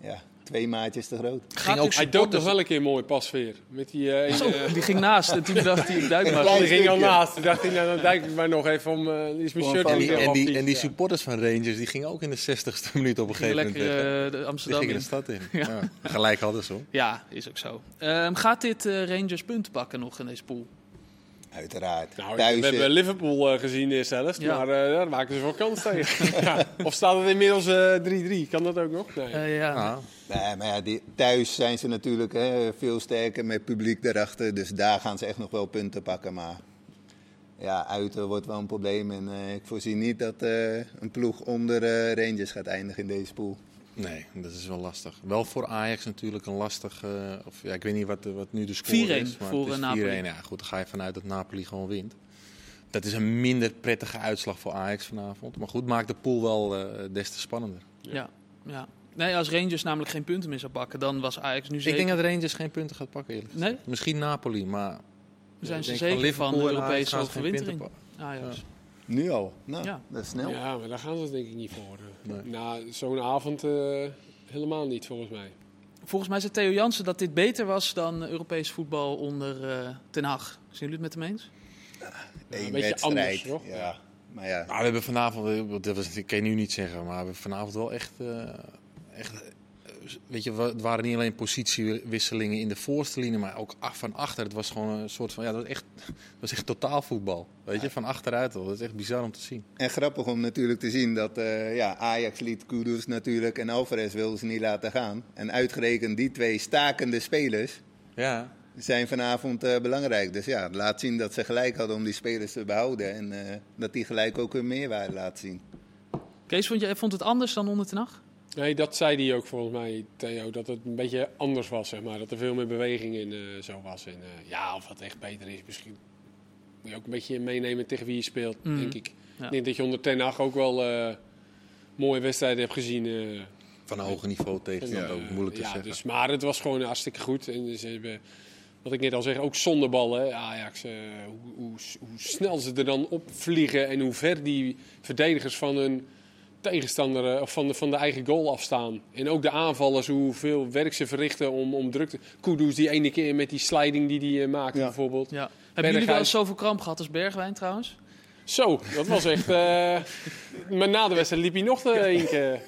[SPEAKER 4] ja, twee maatjes te groot.
[SPEAKER 1] Gaat
[SPEAKER 3] ook
[SPEAKER 2] Hij dook nog wel een keer mooi pas weer. Met die, eh,
[SPEAKER 1] Zo,
[SPEAKER 2] ene-
[SPEAKER 1] die ging naast en toen dacht hij, ik duik maar.
[SPEAKER 2] Die ging al naast. Toen dacht hij, nou, dan duik ik maar nog even om. eh, is mijn shirt
[SPEAKER 3] En die, en die, en die supporters van Rangers die gingen ook in de 60ste minuut op een
[SPEAKER 1] Ging
[SPEAKER 3] gegeven moment
[SPEAKER 1] lekker de
[SPEAKER 3] Die
[SPEAKER 1] Amsterdam
[SPEAKER 3] gingen
[SPEAKER 1] in.
[SPEAKER 3] de stad in. Ja. Gelijk hadden ze hoor.
[SPEAKER 1] Ja, is ook zo. Ehm, gaat dit eh, Rangers punten pakken nog in deze pool?
[SPEAKER 4] Uiteraard.
[SPEAKER 2] Nou,
[SPEAKER 4] Thuis,
[SPEAKER 2] we hebben
[SPEAKER 4] eh,
[SPEAKER 2] Liverpool eh, gezien eerst zelfs,
[SPEAKER 1] Ja.
[SPEAKER 2] maar eh, daar maken ze wel kans tegen. ja. Of staat het inmiddels eh, 3-3? Kan dat ook nog? Nee.
[SPEAKER 1] Eh, ja.
[SPEAKER 3] Ja.
[SPEAKER 4] Nee, maar ja, die, thuis zijn ze natuurlijk hè, veel sterker met publiek erachter. Dus daar gaan ze echt nog wel punten pakken. Maar ja, uit eh, wordt wel een probleem. En eh, ik voorzie niet dat eh, een ploeg onder eh, Rangers gaat eindigen in deze pool.
[SPEAKER 3] Nee, dat is wel lastig. Wel voor Ajax natuurlijk een lastig... eh, of, ja, ik weet niet wat, wat nu de score
[SPEAKER 1] 4-1
[SPEAKER 3] is. maar
[SPEAKER 1] voor,
[SPEAKER 3] het is
[SPEAKER 1] eh, Napoli.
[SPEAKER 3] 4-1. Ja, goed, dan ga je vanuit dat Napoli gewoon wint. Dat is een minder prettige uitslag voor Ajax vanavond. Maar goed, maakt de pool wel eh, des te spannender.
[SPEAKER 1] Ja, ja. Nee, als Rangers namelijk geen punten meer zou pakken, dan was Ajax nu zeker...
[SPEAKER 3] Ik denk dat Rangers geen punten gaat pakken, eerlijk gezegd.
[SPEAKER 1] Nee?
[SPEAKER 3] Misschien Napoli, maar...
[SPEAKER 1] zijn ze zeker
[SPEAKER 3] Liverpool
[SPEAKER 1] van de Europese overwintering. Ajax.
[SPEAKER 4] Nu al. Nou,
[SPEAKER 1] Ja.
[SPEAKER 4] dat is snel.
[SPEAKER 2] Ja, maar daar gaan ze denk ik niet voor.
[SPEAKER 3] Nee.
[SPEAKER 2] Na zo'n avond eh, helemaal niet, volgens mij.
[SPEAKER 1] Volgens mij zei Theo Jansen dat dit beter was dan Europees voetbal onder eh, Ten Hag. Zijn jullie het met hem eens?
[SPEAKER 2] Een beetje
[SPEAKER 4] wedstrijd.
[SPEAKER 2] anders, toch?
[SPEAKER 4] Ja. Maar ja,
[SPEAKER 3] Nou, we hebben vanavond, dat was, ik kan je nu niet zeggen, maar we hebben vanavond wel echt, eh, echt eh, weet je, het waren niet alleen positiewisselingen in de voorste linie, maar ook af van achter. Het was gewoon een soort van, ja, dat was echt, dat was echt totaal voetbal. Weet je, van achteruit al. Dat is echt bizar om te zien.
[SPEAKER 4] En grappig om natuurlijk te zien dat eh, ja, Ajax liet Kudus natuurlijk en Alvarez wilden ze niet laten gaan. En uitgerekend die twee stakende spelers
[SPEAKER 3] Ja,
[SPEAKER 4] zijn vanavond eh, belangrijk. Dus ja, laat zien dat ze gelijk hadden om die spelers te behouden. En eh, dat die gelijk ook hun meerwaarde laten zien.
[SPEAKER 1] Kees, vond, je, vond het anders dan onder Ten Hag?
[SPEAKER 2] Nee, dat zei hij ook volgens mij, Theo, dat het een beetje anders was, zeg maar. Dat er veel meer beweging in eh, zo was. En eh, ja, of wat echt beter is, misschien moet je ook een beetje meenemen tegen wie je speelt,
[SPEAKER 1] Mhm.
[SPEAKER 2] denk ik.
[SPEAKER 1] Ja.
[SPEAKER 2] Ik denk dat je onder Ten Hag ook wel eh, mooie wedstrijden hebt gezien. eh,
[SPEAKER 3] van een hoger niveau tegen,
[SPEAKER 2] En,
[SPEAKER 3] dat is
[SPEAKER 2] eh,
[SPEAKER 3] ook moeilijk te
[SPEAKER 2] ja,
[SPEAKER 3] zeggen.
[SPEAKER 2] Dus, maar het was gewoon hartstikke goed. En ze hebben, wat ik net al zeg, ook zonder ballen. Ajax, hoe, hoe, hoe snel ze er dan opvliegen en hoe ver die verdedigers van hun tegenstander eh, of van de, van de eigen goal afstaan. En ook de aanvallers, hoeveel werk ze verrichten om, om druk te... Kudus die ene keer met die sliding die hij maakte
[SPEAKER 4] Ja.
[SPEAKER 2] bijvoorbeeld.
[SPEAKER 1] Ja. Hebben jullie wel eens zoveel kramp gehad als Bergwijn trouwens?
[SPEAKER 2] Zo, dat was echt... eh maar na de wedstrijd liep hij nog de één keer.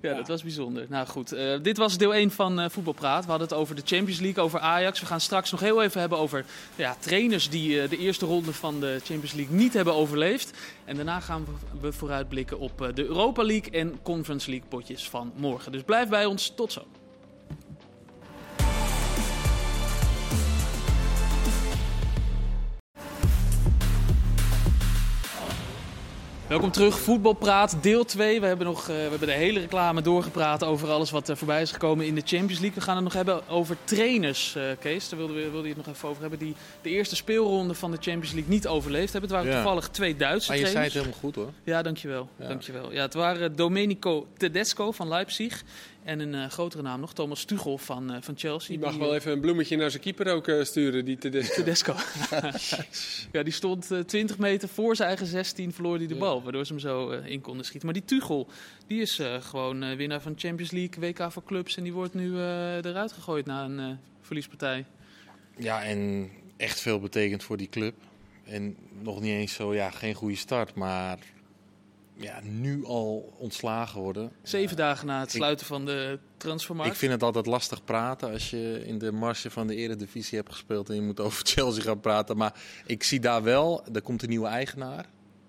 [SPEAKER 1] Ja, dat was bijzonder. Nou goed, eh, dit was deel 1 van eh Voetbalpraat. We hadden het over de Champions League, over Ajax. We gaan straks nog heel even hebben over ja, trainers die eh, de eerste ronde van de Champions League niet hebben overleefd. En daarna gaan we, we vooruitblikken op de Europa League en Conference League potjes van morgen. Dus blijf bij ons. Tot zo. Welkom terug, Voetbalpraat, deel 2. We hebben, nog, eh, we hebben de hele reclame doorgepraat over alles wat er voorbij is gekomen in de Champions League. We gaan het nog hebben over trainers, eh, Kees. Daar wilde, we- wilde je het nog even over hebben. Die de eerste speelronde van de Champions League niet overleefd hebben. Het waren
[SPEAKER 3] Ja.
[SPEAKER 1] toevallig twee Duitse
[SPEAKER 3] Maar je zei het
[SPEAKER 1] trainers.
[SPEAKER 3] helemaal goed hoor.
[SPEAKER 1] Ja, dankjewel.
[SPEAKER 3] Ja.
[SPEAKER 1] dankjewel. Ja, het waren Domenico Tedesco van Leipzig. En een eh, grotere naam nog, Thomas Tuchel van, eh, van Chelsea.
[SPEAKER 2] Die mag
[SPEAKER 1] Die,
[SPEAKER 2] wel
[SPEAKER 1] eh,
[SPEAKER 2] even een bloemetje naar zijn keeper ook sturen, die Tedesco.
[SPEAKER 1] Tedesco. ja, die stond eh, 20 meter voor zijn eigen 16, verloor hij de
[SPEAKER 2] Ja.
[SPEAKER 1] bal. Waardoor ze hem zo in konden schieten. Maar die Tuchel, die is eh, gewoon eh, winnaar van Champions League, WK voor clubs. En die wordt nu eh, eruit gegooid na een eh, verliespartij.
[SPEAKER 3] Ja, en echt veel betekent voor die club. En nog niet eens zo, ja, geen goede start, maar ja, nu al ontslagen worden.
[SPEAKER 1] Zeven dagen na het
[SPEAKER 3] ik-
[SPEAKER 1] sluiten van de transfermarkt.
[SPEAKER 3] Ik vind het altijd lastig praten als je in de marge van de Eredivisie hebt gespeeld en je moet over Chelsea gaan praten. Maar ik zie daar wel, er komt een nieuwe eigenaar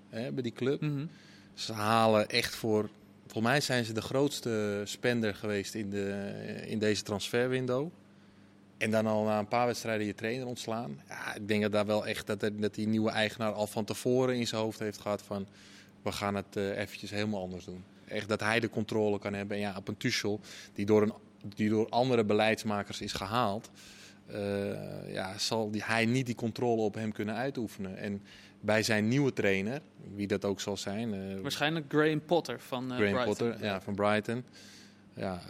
[SPEAKER 3] hè, bij die club.
[SPEAKER 1] Mhm.
[SPEAKER 3] Ze halen echt voor, volgens mij zijn ze de grootste spender geweest in, de, in deze transferwindow. En dan al na een paar wedstrijden je trainer ontslaan. Ja, ik denk dat daar wel echt dat, dat die nieuwe eigenaar al van tevoren in zijn hoofd heeft gehad van we gaan het eh, eventjes helemaal anders doen. Echt dat hij de controle kan hebben. En ja, op een Tuchel die door, een, die door andere beleidsmakers is gehaald, eh, ja, zal die, hij niet die controle op hem kunnen uitoefenen. En bij zijn nieuwe trainer, wie dat ook zal zijn, eh,
[SPEAKER 1] Waarschijnlijk Graham Potter van eh
[SPEAKER 3] Graham
[SPEAKER 1] Brighton.
[SPEAKER 3] Potter ja, van Brighton. Ja,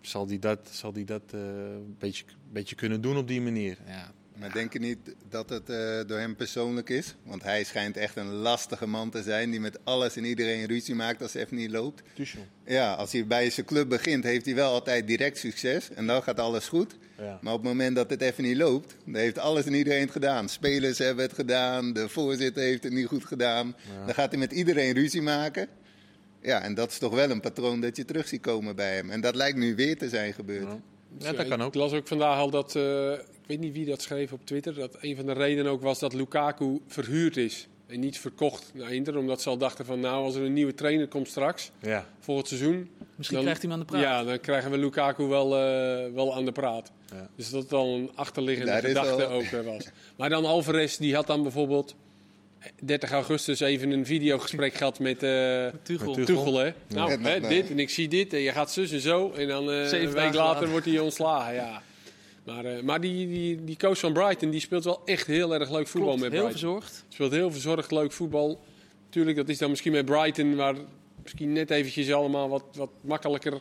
[SPEAKER 3] zal die dat, zal die dat een beetje, beetje kunnen doen op die manier? Ja,
[SPEAKER 4] Maar denk je niet dat het eh, door hem persoonlijk is? Want hij schijnt echt een lastige man te zijn die met alles en iedereen ruzie maakt als het even niet loopt.
[SPEAKER 3] Tuchel.
[SPEAKER 4] Ja, als hij bij zijn club begint, heeft hij wel altijd direct succes. En dan gaat alles goed.
[SPEAKER 3] Ja.
[SPEAKER 4] Maar op het moment dat het even niet loopt, dan heeft alles en iedereen het gedaan. Spelers hebben het gedaan, de voorzitter heeft het niet goed gedaan. Dan gaat hij met iedereen ruzie maken. Ja, en dat is toch wel een patroon dat je terug ziet komen bij hem. En dat lijkt nu weer te zijn gebeurd.
[SPEAKER 3] Ja. Ja, dat kan ook.
[SPEAKER 2] Ik las ook vandaag al dat, eh, weet niet wie dat schreef op Twitter, dat een van de redenen ook was dat Lukaku verhuurd is. En niet verkocht naar Inter, omdat ze al dachten van nou, als er een nieuwe trainer komt straks,
[SPEAKER 3] Ja.
[SPEAKER 2] volgend seizoen.
[SPEAKER 1] Misschien
[SPEAKER 2] dan-
[SPEAKER 1] krijgt hij hem aan de praat.
[SPEAKER 2] Ja, dan krijgen we Lukaku wel, eh, wel aan de praat.
[SPEAKER 3] Ja.
[SPEAKER 2] Dus dat dan een achterliggende
[SPEAKER 4] Daar
[SPEAKER 2] gedachte
[SPEAKER 4] wel-
[SPEAKER 2] ook eh, was. Maar dan Alvarez, die had dan bijvoorbeeld 30 augustus even een videogesprek gehad met eh
[SPEAKER 1] Tuchel.
[SPEAKER 3] Met
[SPEAKER 2] Tuchel. Hè? Nou,
[SPEAKER 4] Ja,
[SPEAKER 2] hè,
[SPEAKER 4] nee.
[SPEAKER 2] dit en ik zie dit en je gaat zus en zo. En dan eh, een week later. wordt hij ontslagen. Ja. Maar, eh, maar die, die, die coach van Brighton die speelt wel echt heel erg leuk voetbal
[SPEAKER 1] Klopt,
[SPEAKER 2] met
[SPEAKER 1] heel
[SPEAKER 2] Brighton.
[SPEAKER 1] verzorgd.
[SPEAKER 2] Speelt heel verzorgd leuk voetbal. Tuurlijk, dat is dan misschien met Brighton, waar misschien net eventjes allemaal wat, wat makkelijker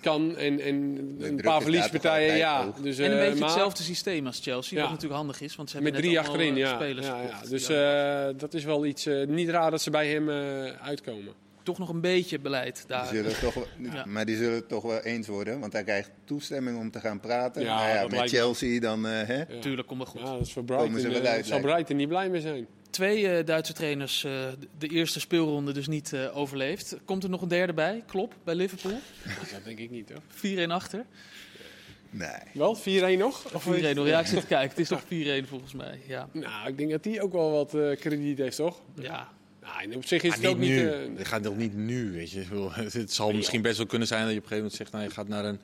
[SPEAKER 2] kan. En, en een paar verliespartijen, ja. Dus,
[SPEAKER 1] En een
[SPEAKER 2] eh,
[SPEAKER 1] beetje
[SPEAKER 2] maar
[SPEAKER 1] hetzelfde systeem als Chelsea,
[SPEAKER 2] Ja.
[SPEAKER 1] wat natuurlijk handig is. Want ze
[SPEAKER 2] Met
[SPEAKER 1] hebben
[SPEAKER 2] drie
[SPEAKER 1] net allemaal,
[SPEAKER 2] achterin,
[SPEAKER 1] eh,
[SPEAKER 2] ja.
[SPEAKER 1] spelers
[SPEAKER 2] ja, ja. Dus eh, dat is wel iets, eh, niet raar dat ze bij hem eh, uitkomen.
[SPEAKER 1] Toch nog een beetje beleid
[SPEAKER 4] Die
[SPEAKER 1] daar.
[SPEAKER 4] zullen toch
[SPEAKER 1] Ja.
[SPEAKER 4] Maar die zullen het toch wel eens worden, want hij krijgt toestemming om te gaan praten.
[SPEAKER 2] Ja,
[SPEAKER 4] Nou ja, met
[SPEAKER 2] me.
[SPEAKER 4] Chelsea dan, eh, hè?
[SPEAKER 2] Ja.
[SPEAKER 1] Tuurlijk, komt wel goed.
[SPEAKER 2] Ja, dat is voor
[SPEAKER 4] Komen
[SPEAKER 2] Brighton,
[SPEAKER 4] ze wel uit,
[SPEAKER 2] zal
[SPEAKER 4] lijkt me.
[SPEAKER 2] Brighton niet blij mee zijn.
[SPEAKER 1] Twee eh, Duitse trainers eh, de eerste speelronde dus niet eh, overleefd. Komt er nog een derde bij? Klopt, bij Liverpool.
[SPEAKER 2] Dat denk ik niet hoor.
[SPEAKER 1] 4-1 achter.
[SPEAKER 4] Nee.
[SPEAKER 2] Wel, 4-1 nog?
[SPEAKER 1] Of 4-1 nog. Ja, ik zit te kijken. Het is nog 4-1 volgens mij. Ja.
[SPEAKER 2] Nou, ik denk dat hij ook wel wat eh, krediet heeft, toch?
[SPEAKER 1] ja.
[SPEAKER 2] Nou, en op zich is het ook
[SPEAKER 3] niet nu.
[SPEAKER 2] eh,
[SPEAKER 3] Het gaat nog niet nu, weet je. Het zal misschien best wel kunnen zijn dat je op een gegeven moment zegt... Nou, je gaat naar een...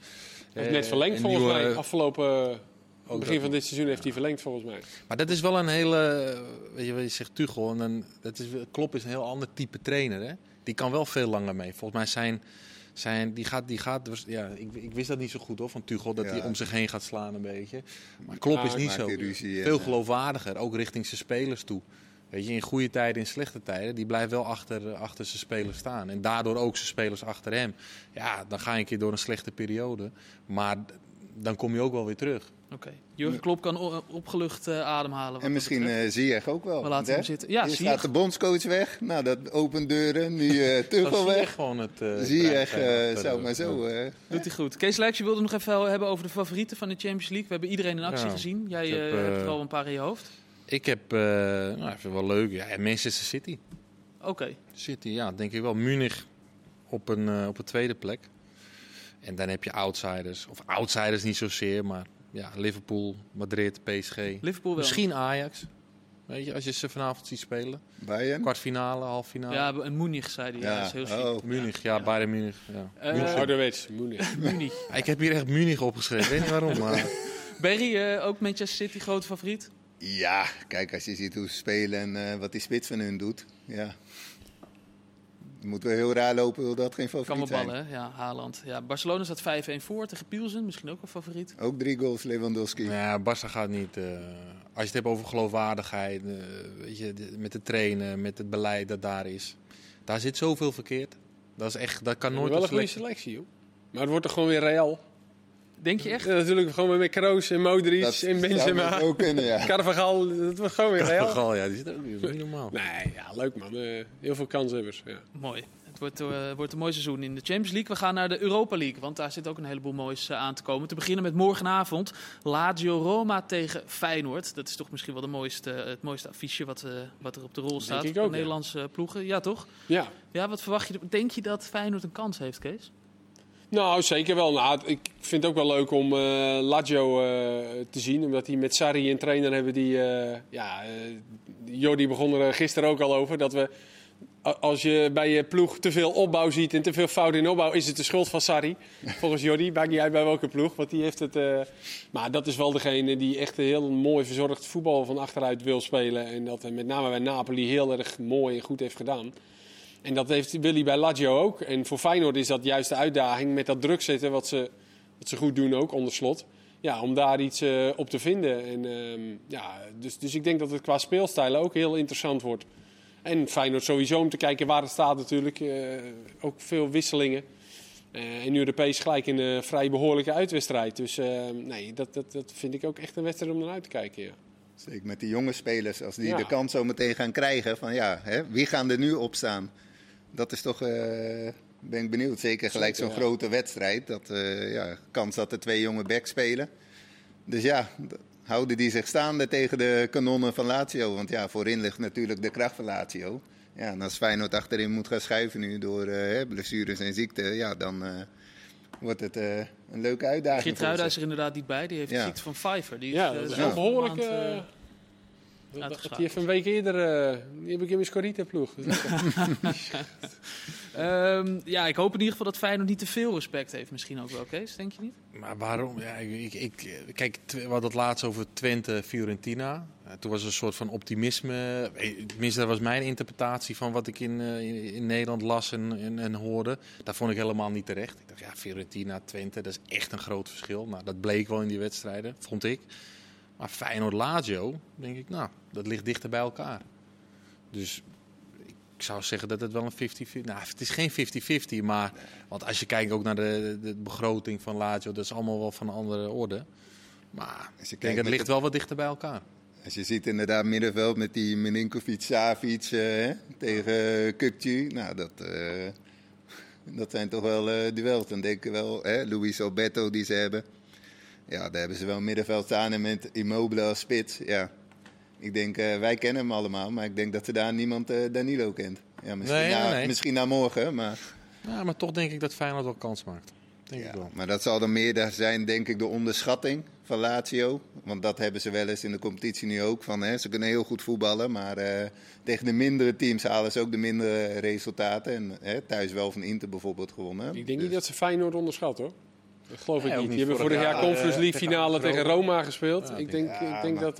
[SPEAKER 2] Hij heeft
[SPEAKER 3] eh,
[SPEAKER 2] net verlengd volgens
[SPEAKER 3] nieuwe-
[SPEAKER 2] mij. Afgelopen
[SPEAKER 3] dat
[SPEAKER 2] begin van dit seizoen heeft hij verlengd volgens mij.
[SPEAKER 3] Maar dat is wel een hele... Weet je, wat je zegt Tuchel. En dan, dat is, Klopp is een heel ander type trainer, hè. Die kan wel veel langer mee. Volgens mij zijn... Zijn, die gaat, die gaat, ja, ik, ik wist dat niet zo goed hoor, van Tuchel, dat
[SPEAKER 4] Ja.
[SPEAKER 3] hij om zich heen gaat slaan een beetje. Maar Klopp
[SPEAKER 2] Ja,
[SPEAKER 3] is niet zo.
[SPEAKER 4] ruzie
[SPEAKER 3] Veel
[SPEAKER 4] eh,
[SPEAKER 3] geloofwaardiger, ook richting zijn spelers toe. Weet je, in goede tijden, in slechte tijden, die blijft wel achter, eh, achter zijn spelers staan. En daardoor ook zijn spelers achter hem. Ja, dan ga je een keer door een slechte periode. Maar dan kom je ook wel weer terug.
[SPEAKER 1] Oké. Jurgen Klopp kan o- opgelucht eh, ademhalen.
[SPEAKER 4] En misschien
[SPEAKER 1] betreft.
[SPEAKER 4] eh Ziyech ook wel.
[SPEAKER 1] We laten
[SPEAKER 4] hè?
[SPEAKER 1] hem zitten. Ja,
[SPEAKER 4] Hier
[SPEAKER 1] Ziyech.
[SPEAKER 4] staat de bondscoach weg. Nou, dat opent deuren. Nu eh Tuchel
[SPEAKER 3] zie je
[SPEAKER 4] weg.
[SPEAKER 3] gewoon het. eh,
[SPEAKER 4] Ziyech
[SPEAKER 3] krijgen
[SPEAKER 4] eh,
[SPEAKER 3] achter
[SPEAKER 4] zou maar zo... eh,
[SPEAKER 1] Doet hij goed. Kees Lijks, je wilde nog even hebben over de favorieten van de Champions League. We hebben iedereen in actie
[SPEAKER 3] Ja.
[SPEAKER 1] gezien. Jij eh, hebt er
[SPEAKER 3] eh,
[SPEAKER 1] al een paar in je hoofd.
[SPEAKER 3] Ik heb, eh nou, ik vind het wel leuk, ja, Manchester City.
[SPEAKER 1] Oké.
[SPEAKER 3] City, ja, denk ik wel. Munich op een, eh, op een tweede plek. En dan heb je outsiders. Of outsiders niet zozeer, maar ja, Liverpool, Madrid, PSG.
[SPEAKER 1] Liverpool wel.
[SPEAKER 3] Misschien Ajax. Weet je, als je ze vanavond ziet spelen.
[SPEAKER 4] Bayern?
[SPEAKER 3] Kwartfinale, halffinale.
[SPEAKER 1] Ja, en Munich zei hij. Ja,
[SPEAKER 4] Ja,
[SPEAKER 1] dat is heel
[SPEAKER 4] oh.
[SPEAKER 3] Munich, ja, Bayern Munich. Ja.
[SPEAKER 1] Eh,
[SPEAKER 3] München.
[SPEAKER 2] Ouderwets, Munich.
[SPEAKER 1] Munich.
[SPEAKER 3] Ik heb hier echt Munich opgeschreven. Ik weet niet waarom, maar...
[SPEAKER 1] Berry, eh, ook Manchester City, grote favoriet.
[SPEAKER 4] Ja, kijk, als je ziet hoe ze spelen en eh, wat die spits van hun doet. Ja. Je moet wel heel raar lopen, wil dat geen
[SPEAKER 1] Kan
[SPEAKER 4] favoriet
[SPEAKER 1] wel
[SPEAKER 4] zijn.
[SPEAKER 1] ballen? Ja, Haaland. Ja, Barcelona staat 5-1 voor tegen Pielsen. Misschien ook een favoriet.
[SPEAKER 4] Ook drie goals Lewandowski.
[SPEAKER 3] Ja, Barça gaat niet. eh, als je het hebt over geloofwaardigheid, eh, weet je, de- met het trainen, met het beleid dat daar is. Daar zit zoveel verkeerd. Dat is echt, dat kan nooit
[SPEAKER 2] wel
[SPEAKER 3] een
[SPEAKER 2] goede
[SPEAKER 3] selectie.
[SPEAKER 2] joh. Maar het wordt toch gewoon weer Real.
[SPEAKER 1] Denk je echt?
[SPEAKER 2] Ja, natuurlijk gewoon met Kroos en Modric
[SPEAKER 4] Dat
[SPEAKER 2] en Benzema.
[SPEAKER 4] ook kunnen, ja.
[SPEAKER 2] Carvajal, dat wordt gewoon weer Real.
[SPEAKER 3] Gal, ja, die zit ook niet. Dat is niet normaal.
[SPEAKER 2] Nee, ja, leuk man. Eh, heel veel kanshebbers. Ja.
[SPEAKER 1] Mooi. Het wordt, eh, wordt een mooi seizoen in de Champions League. We gaan naar de Europa League, want daar zit ook een heleboel moois eh, aan te komen. Te beginnen met morgenavond Lazio Roma tegen Feyenoord. Dat is toch misschien wel de mooiste, het mooiste affiche wat, eh, wat er op de rol staat
[SPEAKER 2] ik
[SPEAKER 1] van
[SPEAKER 2] ook, ja.
[SPEAKER 1] Nederlandse ploegen. Ja, toch?
[SPEAKER 2] ja.
[SPEAKER 1] Ja, wat verwacht je? Denk je dat Feyenoord een kans heeft, Kees?
[SPEAKER 2] Nou, zeker wel. Nou, ik vind het ook wel leuk om eh Lazio eh, te zien. Omdat die met Sarri een trainer hebben die... eh ja, Jordi begon er gisteren ook al over. Dat we, als je bij je ploeg te veel opbouw ziet en te veel fout in opbouw... is het de schuld van Sarri. Volgens Jordi. Maakt niet uit bij welke ploeg. Want die heeft het... maar dat is wel degene die echt een heel mooi verzorgd voetbal van achteruit wil spelen. En dat met name bij Napoli heel erg mooi en goed heeft gedaan. En dat heeft Willy bij Lazio ook. En voor Feyenoord is dat juist de uitdaging met dat druk zetten, wat ze, wat ze goed doen ook onder slot. Ja, om daar iets eh, op te vinden. En, ehm, ja, dus, dus ik denk dat het qua speelstijlen ook heel interessant wordt. En Feyenoord sowieso om te kijken waar het staat natuurlijk. eh, ook veel wisselingen. Eh, en Europees gelijk in een vrij behoorlijke uitwedstrijd. Dus eh, nee, dat, dat, dat vind ik ook echt een wedstrijd om naar uit te kijken. Ja.
[SPEAKER 4] Zeker met die jonge spelers, als die
[SPEAKER 2] Ja.
[SPEAKER 4] de kans zo meteen gaan krijgen. Van ja, hè, wie gaan er nu op staan? Dat is toch, eh, ben ik benieuwd. Zeker gelijk zo'n
[SPEAKER 2] ja.
[SPEAKER 4] grote wedstrijd. Dat, eh, ja, kans dat er twee jonge backs spelen. Dus ja, houden die zich staande tegen de kanonnen van Lazio? Want ja, voorin ligt natuurlijk de kracht van Lazio. Ja, en als Feyenoord achterin moet gaan schuiven nu door eh, hè, blessures en ziekte, ja, dan eh, wordt het eh, een leuke uitdaging.
[SPEAKER 1] Geertruida is er inderdaad niet bij. Die heeft
[SPEAKER 4] Ja.
[SPEAKER 1] de ziekte van Pfeiffer. Die is,
[SPEAKER 2] Ja,
[SPEAKER 1] eh,
[SPEAKER 2] dat is
[SPEAKER 1] afgelopen
[SPEAKER 2] behoorlijk.
[SPEAKER 1] maand, eh,
[SPEAKER 2] eh,
[SPEAKER 1] Uitgeschakeld.
[SPEAKER 2] die even een week eerder, eh, die heb ik in mijn Scorita-ploeg.
[SPEAKER 1] Ehm, ja, ik hoop in ieder geval dat Feyenoord niet te veel respect heeft. Misschien ook wel, Kees, denk je niet?
[SPEAKER 3] Maar waarom? Ja, ik, ik, ik- kijk, we hadden het laatst over Twente, Fiorentina. Eh, toen was er een soort van optimisme. Eh, Tenminste, dat was mijn interpretatie van wat ik in, in, in Nederland las en, en, en hoorde. Dat vond ik helemaal niet terecht. Ik dacht, ja, Fiorentina, Twente, dat is echt een groot verschil. Nou, dat bleek wel in die wedstrijden, vond ik. Maar Feyenoord-Lazio, denk ik, nou, dat ligt dichter bij elkaar. Dus ik zou zeggen dat het wel een 50-50... Nou, het is geen 50-50, maar... Want als je kijkt ook naar de, de begroting van Lazio, dat is allemaal wel van een andere orde. Maar
[SPEAKER 4] Als je
[SPEAKER 3] ik denk, het ligt
[SPEAKER 4] de-
[SPEAKER 3] wel wat dichter bij elkaar.
[SPEAKER 4] Als je ziet inderdaad middenveld met die Milinkovic, Savic eh, tegen Kukcu. Nou, dat, eh, dat zijn toch wel eh duels. Dan denk ik wel, hè, Luis Alberto die ze hebben. Ja, daar hebben ze wel een middenveld staan en met Immobile als spits. Ja. Ik denk, eh, wij kennen hem allemaal, maar ik denk dat ze daar niemand eh, Danilo kent. Ja, misschien,
[SPEAKER 3] Nee,
[SPEAKER 4] na,
[SPEAKER 3] nee.
[SPEAKER 4] misschien na morgen, maar...
[SPEAKER 3] Ja, maar toch denk ik dat Feyenoord wel kans maakt. Denk ik
[SPEAKER 4] Ja,
[SPEAKER 3] wel.
[SPEAKER 4] maar dat zal dan meer daar zijn, denk ik, de onderschatting van Lazio. Want dat hebben ze wel eens in de competitie nu ook. Van, hè, ze kunnen heel goed voetballen, maar eh, tegen de mindere teams halen ze ook de mindere resultaten. En hè, thuis wel van Inter bijvoorbeeld gewonnen.
[SPEAKER 2] ik denk niet
[SPEAKER 4] Dus-
[SPEAKER 2] dat ze Feyenoord onderschat hoor. Dat geloof ik niet. Die hebben
[SPEAKER 3] vorig
[SPEAKER 2] jaar Conference
[SPEAKER 3] eh,
[SPEAKER 2] League finale tegen Roma gespeeld. Ik denk, ik denk dat...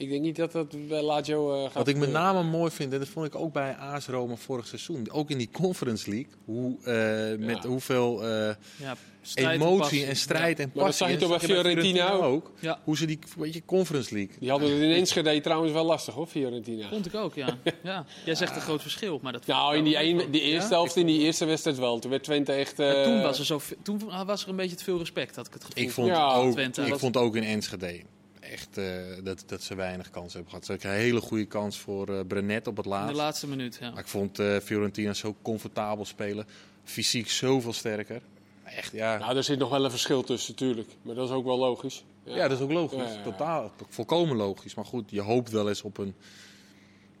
[SPEAKER 2] ik denk niet dat dat bij Lazio eh, gaat
[SPEAKER 3] Wat ik met name mooi vind, en dat vond ik ook bij AS Roma vorig seizoen. Ook in die Conference League. Hoe, eh, met
[SPEAKER 2] Ja.
[SPEAKER 3] hoeveel eh,
[SPEAKER 1] Ja, en
[SPEAKER 3] emotie
[SPEAKER 1] passie.
[SPEAKER 3] en strijd en
[SPEAKER 2] Maar dat
[SPEAKER 3] passie.
[SPEAKER 2] zag je toch bij Fiorentina
[SPEAKER 3] ook.
[SPEAKER 1] Ja,
[SPEAKER 3] Hoe ze die, weet je, Conference League.
[SPEAKER 2] Die hadden het in Enschede trouwens wel lastig hoor, Fiorentina.
[SPEAKER 1] vond ik ook, ja. ja. Jij zegt een groot verschil, maar dat
[SPEAKER 2] Nou, in die, een, die eerste helft, in die eerste wedstrijd wel. Toen werd Twente echt... Eh,
[SPEAKER 1] toen, was er zo, toen was er een beetje te veel respect, had ik het gevoel.
[SPEAKER 3] Ik vond,
[SPEAKER 2] Ja,
[SPEAKER 3] ook,
[SPEAKER 1] Twente.
[SPEAKER 3] ik vond ook in Enschede echt eh, dat, dat ze weinig kans hebben gehad. Ze kregen een hele goede kans voor eh Brenet op het
[SPEAKER 1] In de
[SPEAKER 3] laatst.
[SPEAKER 1] laatste minuut, ja.
[SPEAKER 3] Maar ik vond eh, Fiorentina zo comfortabel spelen. Fysiek zoveel sterker. Echt, ja.
[SPEAKER 2] Nou, er zit nog wel een verschil tussen, natuurlijk. Maar dat is ook wel logisch.
[SPEAKER 3] ja, dat is ook logisch.
[SPEAKER 2] Ja, ja, ja.
[SPEAKER 3] Totaal, volkomen logisch. Maar goed, je hoopt wel eens op een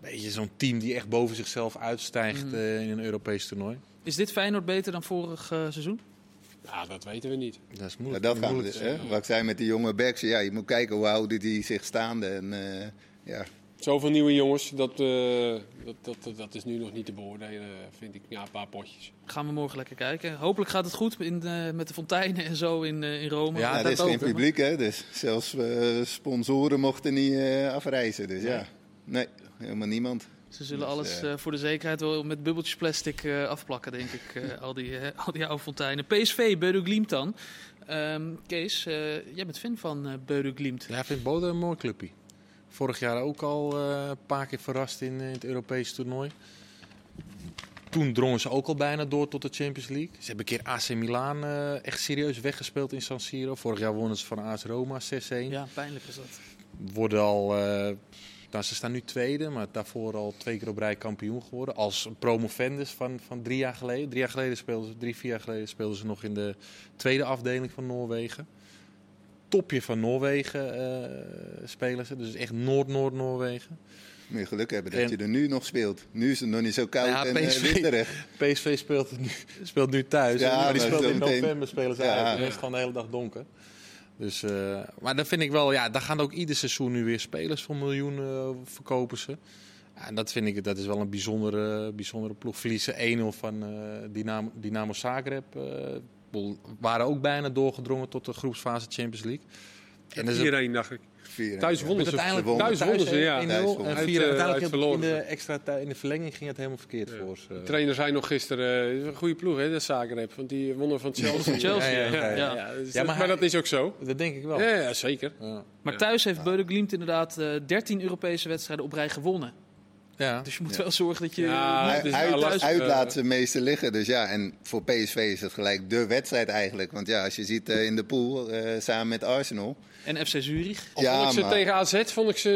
[SPEAKER 3] beetje zo'n team die echt boven zichzelf uitstijgt
[SPEAKER 1] Mhm.
[SPEAKER 3] eh, in een Europees toernooi.
[SPEAKER 1] Is dit Feyenoord beter dan vorig eh, seizoen?
[SPEAKER 2] Ja, dat weten we niet.
[SPEAKER 3] Dat is
[SPEAKER 4] Ja,
[SPEAKER 3] moeilijk.
[SPEAKER 4] dat gaan we
[SPEAKER 3] moeilijk
[SPEAKER 4] dus. Hè? Wat ik zei met die jonge backs. Ja, je moet kijken hoe houden die zich staande. En, eh, ja.
[SPEAKER 2] Zoveel nieuwe jongens, dat, eh, dat, dat, dat, dat is nu nog niet te beoordelen, vind ik. Ja, een paar potjes.
[SPEAKER 1] Gaan we morgen lekker kijken. Hopelijk gaat het goed in, eh, met de fonteinen en zo in, eh, in Rome.
[SPEAKER 3] Ja,
[SPEAKER 4] Ja, er
[SPEAKER 3] dat
[SPEAKER 4] is
[SPEAKER 3] ook,
[SPEAKER 4] geen publiek, hè? Dus zelfs eh, sponsoren mochten niet afreizen. Dus ja, nee, helemaal niemand.
[SPEAKER 1] Ze zullen
[SPEAKER 4] Dus,
[SPEAKER 1] alles
[SPEAKER 4] eh,
[SPEAKER 1] eh, voor de zekerheid wel met bubbeltjes plastic eh, afplakken, denk ik. eh, al, die, al die oude fonteinen. PSV, Beudo Glimt dan. Ehm, Kees, eh, jij bent fan van eh Beudo Glimt.
[SPEAKER 3] Ja, ik vind Bode een mooi clubje. Vorig jaar ook al eh, een paar keer verrast in, eh, het Europese toernooi. Toen drongen ze ook al bijna door tot de Champions League. Ze hebben een keer AC Milan eh, echt serieus weggespeeld in San Siro. Vorig jaar wonnen ze van AS Roma 6-1.
[SPEAKER 1] Ja, pijnlijk is dat.
[SPEAKER 3] Worden al, eh, nou, ze staan nu tweede, maar daarvoor al twee keer op rij kampioen geworden. Als promovendus van, van drie jaar geleden. Drie jaar geleden speelden ze, drie, vier jaar geleden speelden ze nog in de tweede afdeling van Noorwegen. Topje van Noorwegen eh, spelen ze, dus echt Noord-Noord-Noorwegen.
[SPEAKER 4] Moet je geluk hebben dat
[SPEAKER 3] En-
[SPEAKER 4] je er nu nog speelt. Nu is het nog niet zo koud
[SPEAKER 3] Ja,
[SPEAKER 4] en eh,
[SPEAKER 3] PSV. PSV speelt nu, speelt nu thuis,
[SPEAKER 4] Ja,
[SPEAKER 3] maar die speelt in november spelen ze
[SPEAKER 4] Ja.
[SPEAKER 3] uit. En dan is het gewoon de hele dag donker. Dus, eh, maar dan vind ik wel, ja, daar gaan ook ieder seizoen nu weer spelers voor miljoenen eh, verkopen ze. Ja, en dat vind ik, dat is wel een bijzondere, bijzondere ploeg. Verliezen 1-0 van eh, Dynamo, Dynamo Zagreb. waren ook bijna doorgedrongen tot de groepsfase Champions League. En dat is ook-
[SPEAKER 2] Iedereen, dacht ik. Thuis wonnen ze.
[SPEAKER 3] uiteindelijk
[SPEAKER 4] wonnen.
[SPEAKER 2] Thuis wonnen ze, ja.
[SPEAKER 3] 1-0
[SPEAKER 4] Thuis
[SPEAKER 3] en
[SPEAKER 4] wonnen.
[SPEAKER 2] Uit,
[SPEAKER 3] 4
[SPEAKER 2] eh,
[SPEAKER 3] uiteindelijk in de extra in de verlenging ging het helemaal verkeerd voor ze.
[SPEAKER 2] De trainer zei nog gisteren, eh, het is een goede ploeg hè, de Zagreb. Want die wonnen van Chelsea.
[SPEAKER 1] Chelsea,
[SPEAKER 3] Ja, ja, ja,
[SPEAKER 1] ja.
[SPEAKER 2] dus
[SPEAKER 3] Ja,
[SPEAKER 2] dat-
[SPEAKER 3] maar
[SPEAKER 2] dat is ook zo.
[SPEAKER 3] Dat denk ik wel.
[SPEAKER 2] Ja, ja, zeker.
[SPEAKER 3] Ja.
[SPEAKER 1] Maar thuis heeft Beudo Glimt inderdaad eh 13 Europese wedstrijden op rij gewonnen.
[SPEAKER 3] Ja.
[SPEAKER 1] Dus je moet
[SPEAKER 4] Ja.
[SPEAKER 1] wel zorgen dat je
[SPEAKER 2] Ja,
[SPEAKER 4] uit, laat ze meeste liggen. Dus ja, en voor PSV is het gelijk de wedstrijd eigenlijk. Want ja, als je ziet eh, in de pool eh, samen met Arsenal.
[SPEAKER 1] En FC Zurich.
[SPEAKER 4] Ja,
[SPEAKER 2] vond ik ze
[SPEAKER 4] maar-
[SPEAKER 2] tegen AZ vond ik ze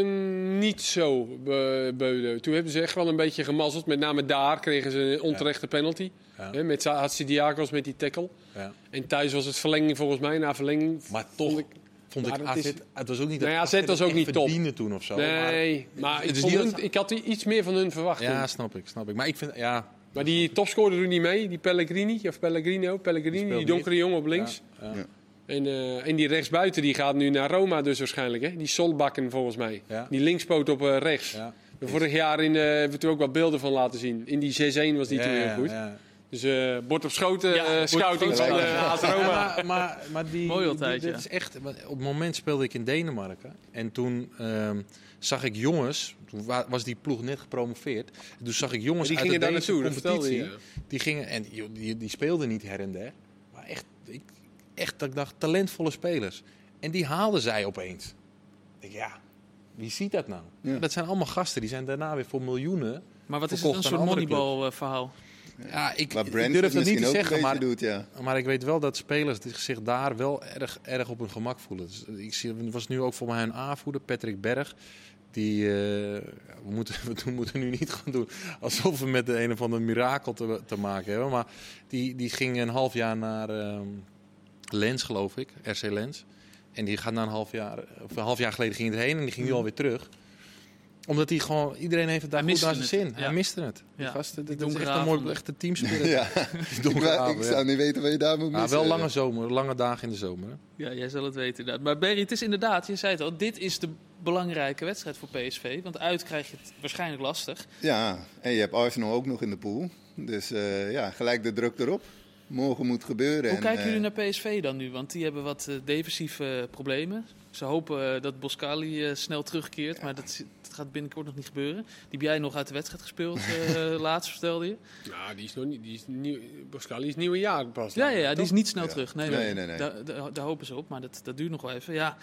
[SPEAKER 2] niet zo be- beuden. Toen hebben ze echt wel een beetje gemazzeld. Met name daar kregen ze een onterechte penalty.
[SPEAKER 3] Ja.
[SPEAKER 2] Hè, met Hatsidiakos met die tackle.
[SPEAKER 3] Ja.
[SPEAKER 2] En thuis was het verlenging volgens mij. Na verlenging
[SPEAKER 3] Maar toch
[SPEAKER 2] vond ik...
[SPEAKER 3] vond ik
[SPEAKER 2] Maar dat
[SPEAKER 3] AZ,
[SPEAKER 2] is-
[SPEAKER 3] het was ook niet
[SPEAKER 2] Nee,
[SPEAKER 3] dat
[SPEAKER 2] AZ was
[SPEAKER 3] het
[SPEAKER 2] ook
[SPEAKER 3] echt
[SPEAKER 2] niet top.
[SPEAKER 3] verdiende toen of zo.
[SPEAKER 2] Nee, maar, ik,
[SPEAKER 3] niet
[SPEAKER 2] hun-
[SPEAKER 3] dat-
[SPEAKER 2] ik had iets meer van hun verwacht.
[SPEAKER 3] Ja,
[SPEAKER 2] toen.
[SPEAKER 3] snap ik, snap ik. Maar ik vind, ja...
[SPEAKER 2] Maar die topscorer doet niet mee. Die Pellegrini, of Pellegrino, Pellegrini,
[SPEAKER 3] Die
[SPEAKER 2] donkere jongen op links.
[SPEAKER 3] Ja, ja.
[SPEAKER 4] Ja.
[SPEAKER 2] En, eh, en die rechtsbuiten die gaat nu naar Roma dus waarschijnlijk. Hè? Die Solbakken volgens mij.
[SPEAKER 3] Ja.
[SPEAKER 2] Die linkspoot op eh, rechts.
[SPEAKER 3] Ja.
[SPEAKER 2] Vorig jaar in, eh, hebben we toen ook wat beelden van laten zien. In die 6-1 was die toen heel goed. Dus eh bord op schoten,
[SPEAKER 1] Ja,
[SPEAKER 2] eh, scouting van eh AS Roma.
[SPEAKER 3] maar, maar, maar die,
[SPEAKER 1] Mooi altijd,
[SPEAKER 3] die-
[SPEAKER 1] ja.
[SPEAKER 3] dit is echt, op het moment speelde ik in Denemarken. En toen ehm, zag ik jongens, toen wa- was die ploeg net gepromoveerd. En toen zag ik jongens
[SPEAKER 2] Die
[SPEAKER 3] uit
[SPEAKER 2] gingen
[SPEAKER 3] de
[SPEAKER 2] daar naartoe,
[SPEAKER 3] competitie.
[SPEAKER 2] je.
[SPEAKER 3] Die gingen, en die, die, die speelden niet her en der. Maar echt, ik, echt dat ik dacht, talentvolle spelers. En die haalden zij opeens. Ik denk, ja, wie ziet dat nou?
[SPEAKER 4] Ja.
[SPEAKER 3] Dat zijn allemaal gasten, die zijn daarna weer voor miljoenen.
[SPEAKER 1] Maar wat is het, een soort
[SPEAKER 3] andere
[SPEAKER 1] moneyball eh, verhaal?
[SPEAKER 3] Ja, ik, durf dat niet te zeggen, maar
[SPEAKER 4] doet, ja.
[SPEAKER 3] maar ik weet wel dat spelers zich daar wel erg, erg op hun gemak voelen. Dus ik zie, het was nu ook voor mij een aanvoerder, Patrick Berg. Die, eh, we, moeten, we moeten nu niet gaan doen alsof we met de een of ander mirakel te, te maken hebben. Maar die, die ging een half jaar naar ehm, Lens, geloof ik, RC Lens. En die gaat na een half jaar, of een half jaar geleden ging hij erheen en die ging nu alweer terug. Omdat hij gewoon, iedereen heeft het daar
[SPEAKER 1] Hij
[SPEAKER 3] goed naar zijn zin.
[SPEAKER 1] ja.
[SPEAKER 3] Hij miste het. Die
[SPEAKER 1] Ja,
[SPEAKER 3] gasten, dit is echt een mooi,
[SPEAKER 1] avonden.
[SPEAKER 3] echte teamspirit.
[SPEAKER 4] Ja, ik,
[SPEAKER 3] avond,
[SPEAKER 4] zou niet weten wat je daar moet
[SPEAKER 3] Ja,
[SPEAKER 4] missen.
[SPEAKER 3] wel lange zomer, lange dagen in de zomer. Hè?
[SPEAKER 1] Ja, jij zal het weten inderdaad. Maar Berry, het is inderdaad, je zei het al, dit is de belangrijke wedstrijd voor PSV. Want uit krijg je het waarschijnlijk lastig.
[SPEAKER 4] Ja, en je hebt Arsenal ook nog in de pool. Dus eh, ja, gelijk de druk erop. Morgen moet gebeuren.
[SPEAKER 1] Hoe
[SPEAKER 4] en,
[SPEAKER 1] kijken
[SPEAKER 4] eh,
[SPEAKER 1] jullie naar PSV dan nu? Want die hebben wat eh, defensieve eh, problemen. Ze hopen eh, dat Boskali eh, snel terugkeert, maar dat, dat gaat binnenkort nog niet gebeuren. Die heb jij nog uit de wedstrijd gespeeld, eh, laatst vertelde je.
[SPEAKER 2] Nou, die is nog niet. Die is nieuw, Boskali is nieuwe jaar pas.
[SPEAKER 1] Ja, ja, ja, die is niet snel
[SPEAKER 4] Ja.
[SPEAKER 1] terug. Nee,
[SPEAKER 4] Nee,
[SPEAKER 1] nee,
[SPEAKER 4] nee, nee.
[SPEAKER 1] Daar, daar, daar hopen ze op, maar dat, dat duurt nog wel even. Ja,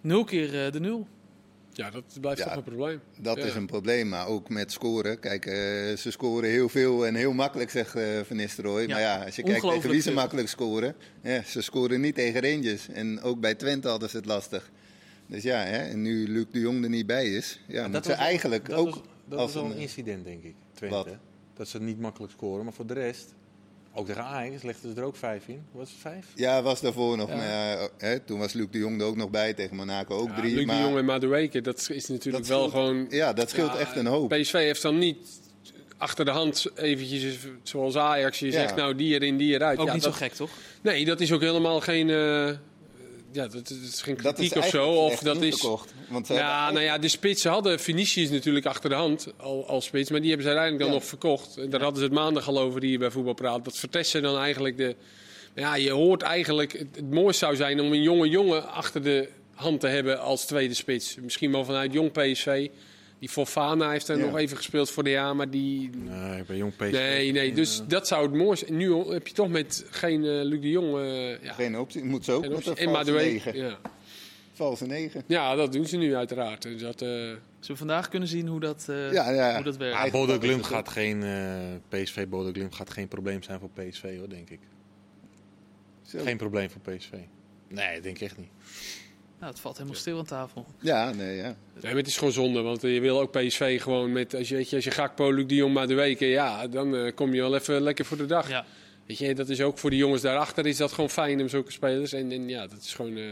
[SPEAKER 1] nul keer eh, de nul.
[SPEAKER 2] Ja, dat blijft
[SPEAKER 4] Ja.
[SPEAKER 2] toch een probleem.
[SPEAKER 4] Dat
[SPEAKER 2] Ja.
[SPEAKER 4] is een probleem, maar ook met scoren. Kijk, eh, ze scoren heel veel en heel makkelijk, zegt eh Van Nistelrooy.
[SPEAKER 1] Ja,
[SPEAKER 4] maar ja, als je kijkt tegen wie ze makkelijk scoren. Ja, ze scoren niet tegen Rangers. En ook bij Twente hadden ze het lastig. Dus ja, hè, en nu Luc de Jong er niet bij is. Ja,
[SPEAKER 3] dat
[SPEAKER 4] moeten ze
[SPEAKER 3] was wel-
[SPEAKER 4] eigenlijk
[SPEAKER 3] dat
[SPEAKER 4] ook...
[SPEAKER 3] was, dat
[SPEAKER 4] als
[SPEAKER 3] was wel
[SPEAKER 4] een-
[SPEAKER 3] een incident, denk ik. Twente.
[SPEAKER 4] Wat?
[SPEAKER 3] Dat ze niet makkelijk scoren. Maar voor de rest, ook tegen Ajax, legden ze er ook vijf in. Was het vijf?
[SPEAKER 4] Ja, was daarvoor nog.
[SPEAKER 3] Ja.
[SPEAKER 4] Maar ja, hè, toen was Luc de Jong er ook nog bij. Tegen Monaco ook
[SPEAKER 2] Ja,
[SPEAKER 4] drie.
[SPEAKER 2] Luc
[SPEAKER 4] maar
[SPEAKER 2] de Jong en Madueke, dat is natuurlijk
[SPEAKER 4] dat
[SPEAKER 2] wel
[SPEAKER 4] scheelt-
[SPEAKER 2] gewoon...
[SPEAKER 4] Ja, dat scheelt
[SPEAKER 2] Ja,
[SPEAKER 4] echt een hoop.
[SPEAKER 2] PSV heeft dan niet achter de hand eventjes, zoals Ajax, je
[SPEAKER 4] Ja.
[SPEAKER 2] zegt nou die erin, die eruit.
[SPEAKER 1] Ook
[SPEAKER 2] Ja,
[SPEAKER 1] niet
[SPEAKER 2] dat,
[SPEAKER 1] zo gek, toch?
[SPEAKER 2] Nee, dat is ook helemaal geen... eh, ja, dat, is geen
[SPEAKER 4] Dat
[SPEAKER 2] kritiek
[SPEAKER 4] is
[SPEAKER 2] of zo. Of dat is...
[SPEAKER 4] ingekocht. Want ze
[SPEAKER 2] Ja, nou ja, de spitsen hadden Vinicius natuurlijk achter de hand al, als spits. Maar die hebben ze uiteindelijk dan
[SPEAKER 4] Ja.
[SPEAKER 2] nog verkocht. En daar hadden ze het maandag al over hier bij Voetbal Praat. Dat Vertessen dan eigenlijk de... Ja, je hoort eigenlijk... Het, het mooiste zou zijn om een jonge jongen achter de hand te hebben als tweede spits. Misschien wel vanuit jong PSV. Die Fofana heeft er
[SPEAKER 4] Ja.
[SPEAKER 2] nog even gespeeld voor de jaar, maar die...
[SPEAKER 3] Nee, bij Jong PSV.
[SPEAKER 2] Nee, nee, dus dat zou het mooiste... Nu heb je toch met geen eh, Luc de Jong... eh, ja,
[SPEAKER 4] Geen optie. Moet ze ook met een
[SPEAKER 2] en
[SPEAKER 4] valse negen.
[SPEAKER 2] Ja.
[SPEAKER 4] Valse negen.
[SPEAKER 2] ja, dat doen ze nu uiteraard. Dus dat, eh,
[SPEAKER 1] Zullen we vandaag kunnen zien hoe dat, eh,
[SPEAKER 4] Ja, ja.
[SPEAKER 1] hoe dat werkt?
[SPEAKER 3] Maar
[SPEAKER 4] Eigenlijk
[SPEAKER 3] Bodo
[SPEAKER 4] het
[SPEAKER 3] gaat geen, eh, PSV Bodo Glim gaat geen probleem zijn voor PSV, hoor, denk ik.
[SPEAKER 4] Zo.
[SPEAKER 3] Geen probleem voor PSV. Nee, dat denk ik echt niet.
[SPEAKER 1] Nou, het valt helemaal stil aan tafel.
[SPEAKER 4] Ja, nee, ja.
[SPEAKER 2] Nee, maar het is gewoon zonde, want eh, je wil ook PSV gewoon met, als je, weet je, als je Gakpo, Luc de Jong maar de weken, ja, dan eh, kom je wel even lekker voor de dag.
[SPEAKER 1] Ja.
[SPEAKER 2] Weet je, dat is ook voor de jongens daarachter is dat gewoon fijn om zulke spelers. En, en ja, dat is gewoon eh,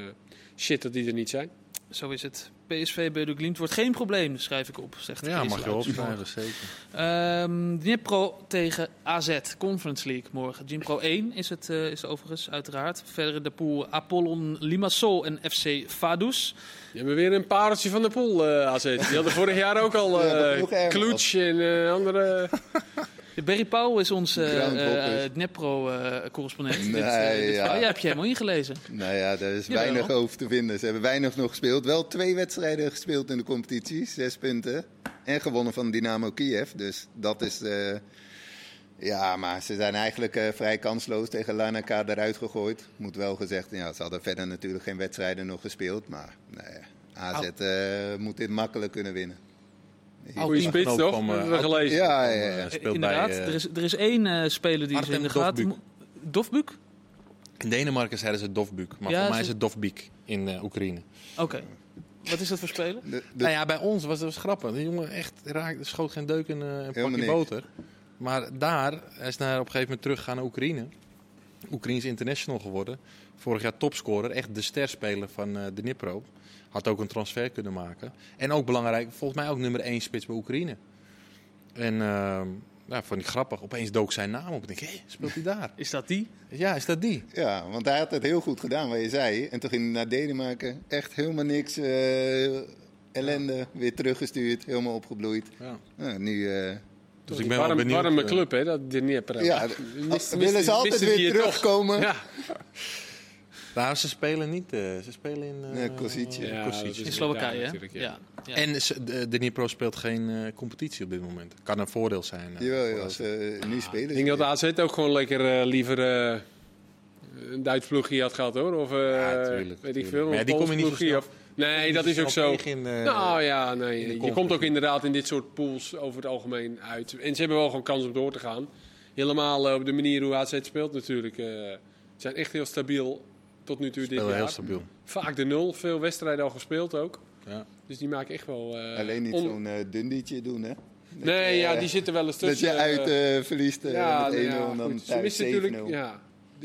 [SPEAKER 2] shit dat die er niet zijn.
[SPEAKER 1] Zo is het. PSV bij de Glimt wordt geen probleem, schrijf ik op. Zegt
[SPEAKER 3] Ja, mag je opschrijven, zeker.
[SPEAKER 1] Ehm Dnipro tegen AZ, Conference League morgen. Dnipro 1 is het is het overigens, uiteraard. Verder de pool Apollon Limassol en FC Vaduz.
[SPEAKER 2] Die hebben weer een pareltje van de pool eh AZ. Die hadden vorig jaar ook al
[SPEAKER 4] Ja,
[SPEAKER 2] eh Kloets en eh, andere...
[SPEAKER 1] Barry Pauw is onze
[SPEAKER 4] Groundhog is.
[SPEAKER 1] Dnipro-correspondent.
[SPEAKER 4] Nee, ja.
[SPEAKER 1] ja, heb je helemaal ingelezen.
[SPEAKER 4] Nou ja, daar is weinig over te vinden. Ze hebben weinig nog gespeeld. Wel twee wedstrijden gespeeld in de competitie. Zes punten. En gewonnen van Dynamo Kiev. Dus dat is... eh, ja, maar ze zijn eigenlijk eh, vrij kansloos tegen Larnaca eruit gegooid. Moet wel gezegd, ja, ze hadden verder natuurlijk geen wedstrijden nog gespeeld. Maar nee, AZ eh, moet dit makkelijk kunnen winnen.
[SPEAKER 2] Goeie spits, toch?
[SPEAKER 3] van, eh,
[SPEAKER 2] Hebben we gelezen.
[SPEAKER 4] Ja, ja, ja.
[SPEAKER 3] Eh, speelt
[SPEAKER 1] Inderdaad,
[SPEAKER 3] bij, eh,
[SPEAKER 1] er, is, er is één eh, speler die
[SPEAKER 3] Artem
[SPEAKER 1] er in de gaten...
[SPEAKER 3] Dovbyk? In Denemarken zeiden ze Dovbuk, maar
[SPEAKER 1] Ja,
[SPEAKER 3] voor mij is het Dovbik in eh, Oekraïne.
[SPEAKER 1] Oké. Wat is dat voor speler?
[SPEAKER 4] De, de-
[SPEAKER 3] Nou ja, bij ons was het was grappig. Die jongen echt raakte, schoot geen deuk in eh, een pakje boter. Maar daar, hij is naar, op een gegeven moment teruggegaan naar Oekraïne. Oekraïens international geworden. Vorig jaar topscorer, echt de sterspeler van eh de Dnipro. Had ook een transfer kunnen maken. En ook belangrijk, volgens mij ook nummer 1 spits bij Oekraïne. En ehm, nou, vond ik grappig. Opeens dook zijn naam op. Ik denk, hé, speelt hij daar?
[SPEAKER 1] Is dat die?
[SPEAKER 3] ja, is dat die?
[SPEAKER 4] Ja, want hij had het heel goed gedaan, wat je zei. En toen ging hij naar Denemarken. Echt helemaal niks. eh, ellende. Weer teruggestuurd. Helemaal opgebloeid.
[SPEAKER 3] Ja.
[SPEAKER 4] Nou, nu...
[SPEAKER 3] Dus ik ben wel
[SPEAKER 2] warm,
[SPEAKER 3] benieuwd.
[SPEAKER 2] warme
[SPEAKER 3] eh,
[SPEAKER 2] club, hè, dat Dnieper.
[SPEAKER 4] ja,
[SPEAKER 2] Mist-
[SPEAKER 4] willen ze altijd weer terugkomen?
[SPEAKER 2] Ja,
[SPEAKER 3] Nou, ze spelen niet. eh, ze spelen in... eh
[SPEAKER 4] Nee, Kosice.
[SPEAKER 2] Ja,
[SPEAKER 3] Kosice.
[SPEAKER 1] In Slowakije, hè?
[SPEAKER 2] ja.
[SPEAKER 1] Ja.
[SPEAKER 3] En ze- de, Dnipro speelt geen eh, competitie op dit moment. Kan een voordeel zijn.
[SPEAKER 4] Jawel, ja,
[SPEAKER 3] AZ.
[SPEAKER 4] ze, nu spelen
[SPEAKER 2] Ik
[SPEAKER 4] ze
[SPEAKER 2] denk dat. AZ ook gewoon lekker eh, liever eh, een Duits ploegje had gehad, hoor. Of eh,
[SPEAKER 3] Ja, tuurlijk,
[SPEAKER 2] weet ik veel,
[SPEAKER 3] Maar ja, die kom je niet zo
[SPEAKER 2] nee, dat is ook zo.
[SPEAKER 3] in, eh,
[SPEAKER 2] Nou ja, nee, je komt ook inderdaad in dit soort pools over het algemeen uit. En ze hebben wel gewoon kans om door te gaan. Helemaal eh, op de manier hoe AZ speelt natuurlijk. eh, Ze zijn echt heel stabiel tot nu toe dit
[SPEAKER 3] spelen heel
[SPEAKER 2] jaar.
[SPEAKER 3] stabiel.
[SPEAKER 2] Vaak de nul, veel wedstrijden al gespeeld ook.
[SPEAKER 3] Ja.
[SPEAKER 2] Dus die maken echt wel... eh,
[SPEAKER 4] Alleen niet
[SPEAKER 2] on-
[SPEAKER 4] zo'n dundietje doen, hè? Dat
[SPEAKER 2] Nee,
[SPEAKER 4] je,
[SPEAKER 2] ja, die zitten wel eens
[SPEAKER 4] Dat
[SPEAKER 2] tussen.
[SPEAKER 4] je uit
[SPEAKER 2] eh,
[SPEAKER 4] eh, verliest
[SPEAKER 2] ja,
[SPEAKER 4] met 1-0
[SPEAKER 2] ja,
[SPEAKER 4] en dan.
[SPEAKER 2] Ze missen
[SPEAKER 4] 7-0.
[SPEAKER 2] natuurlijk, ja.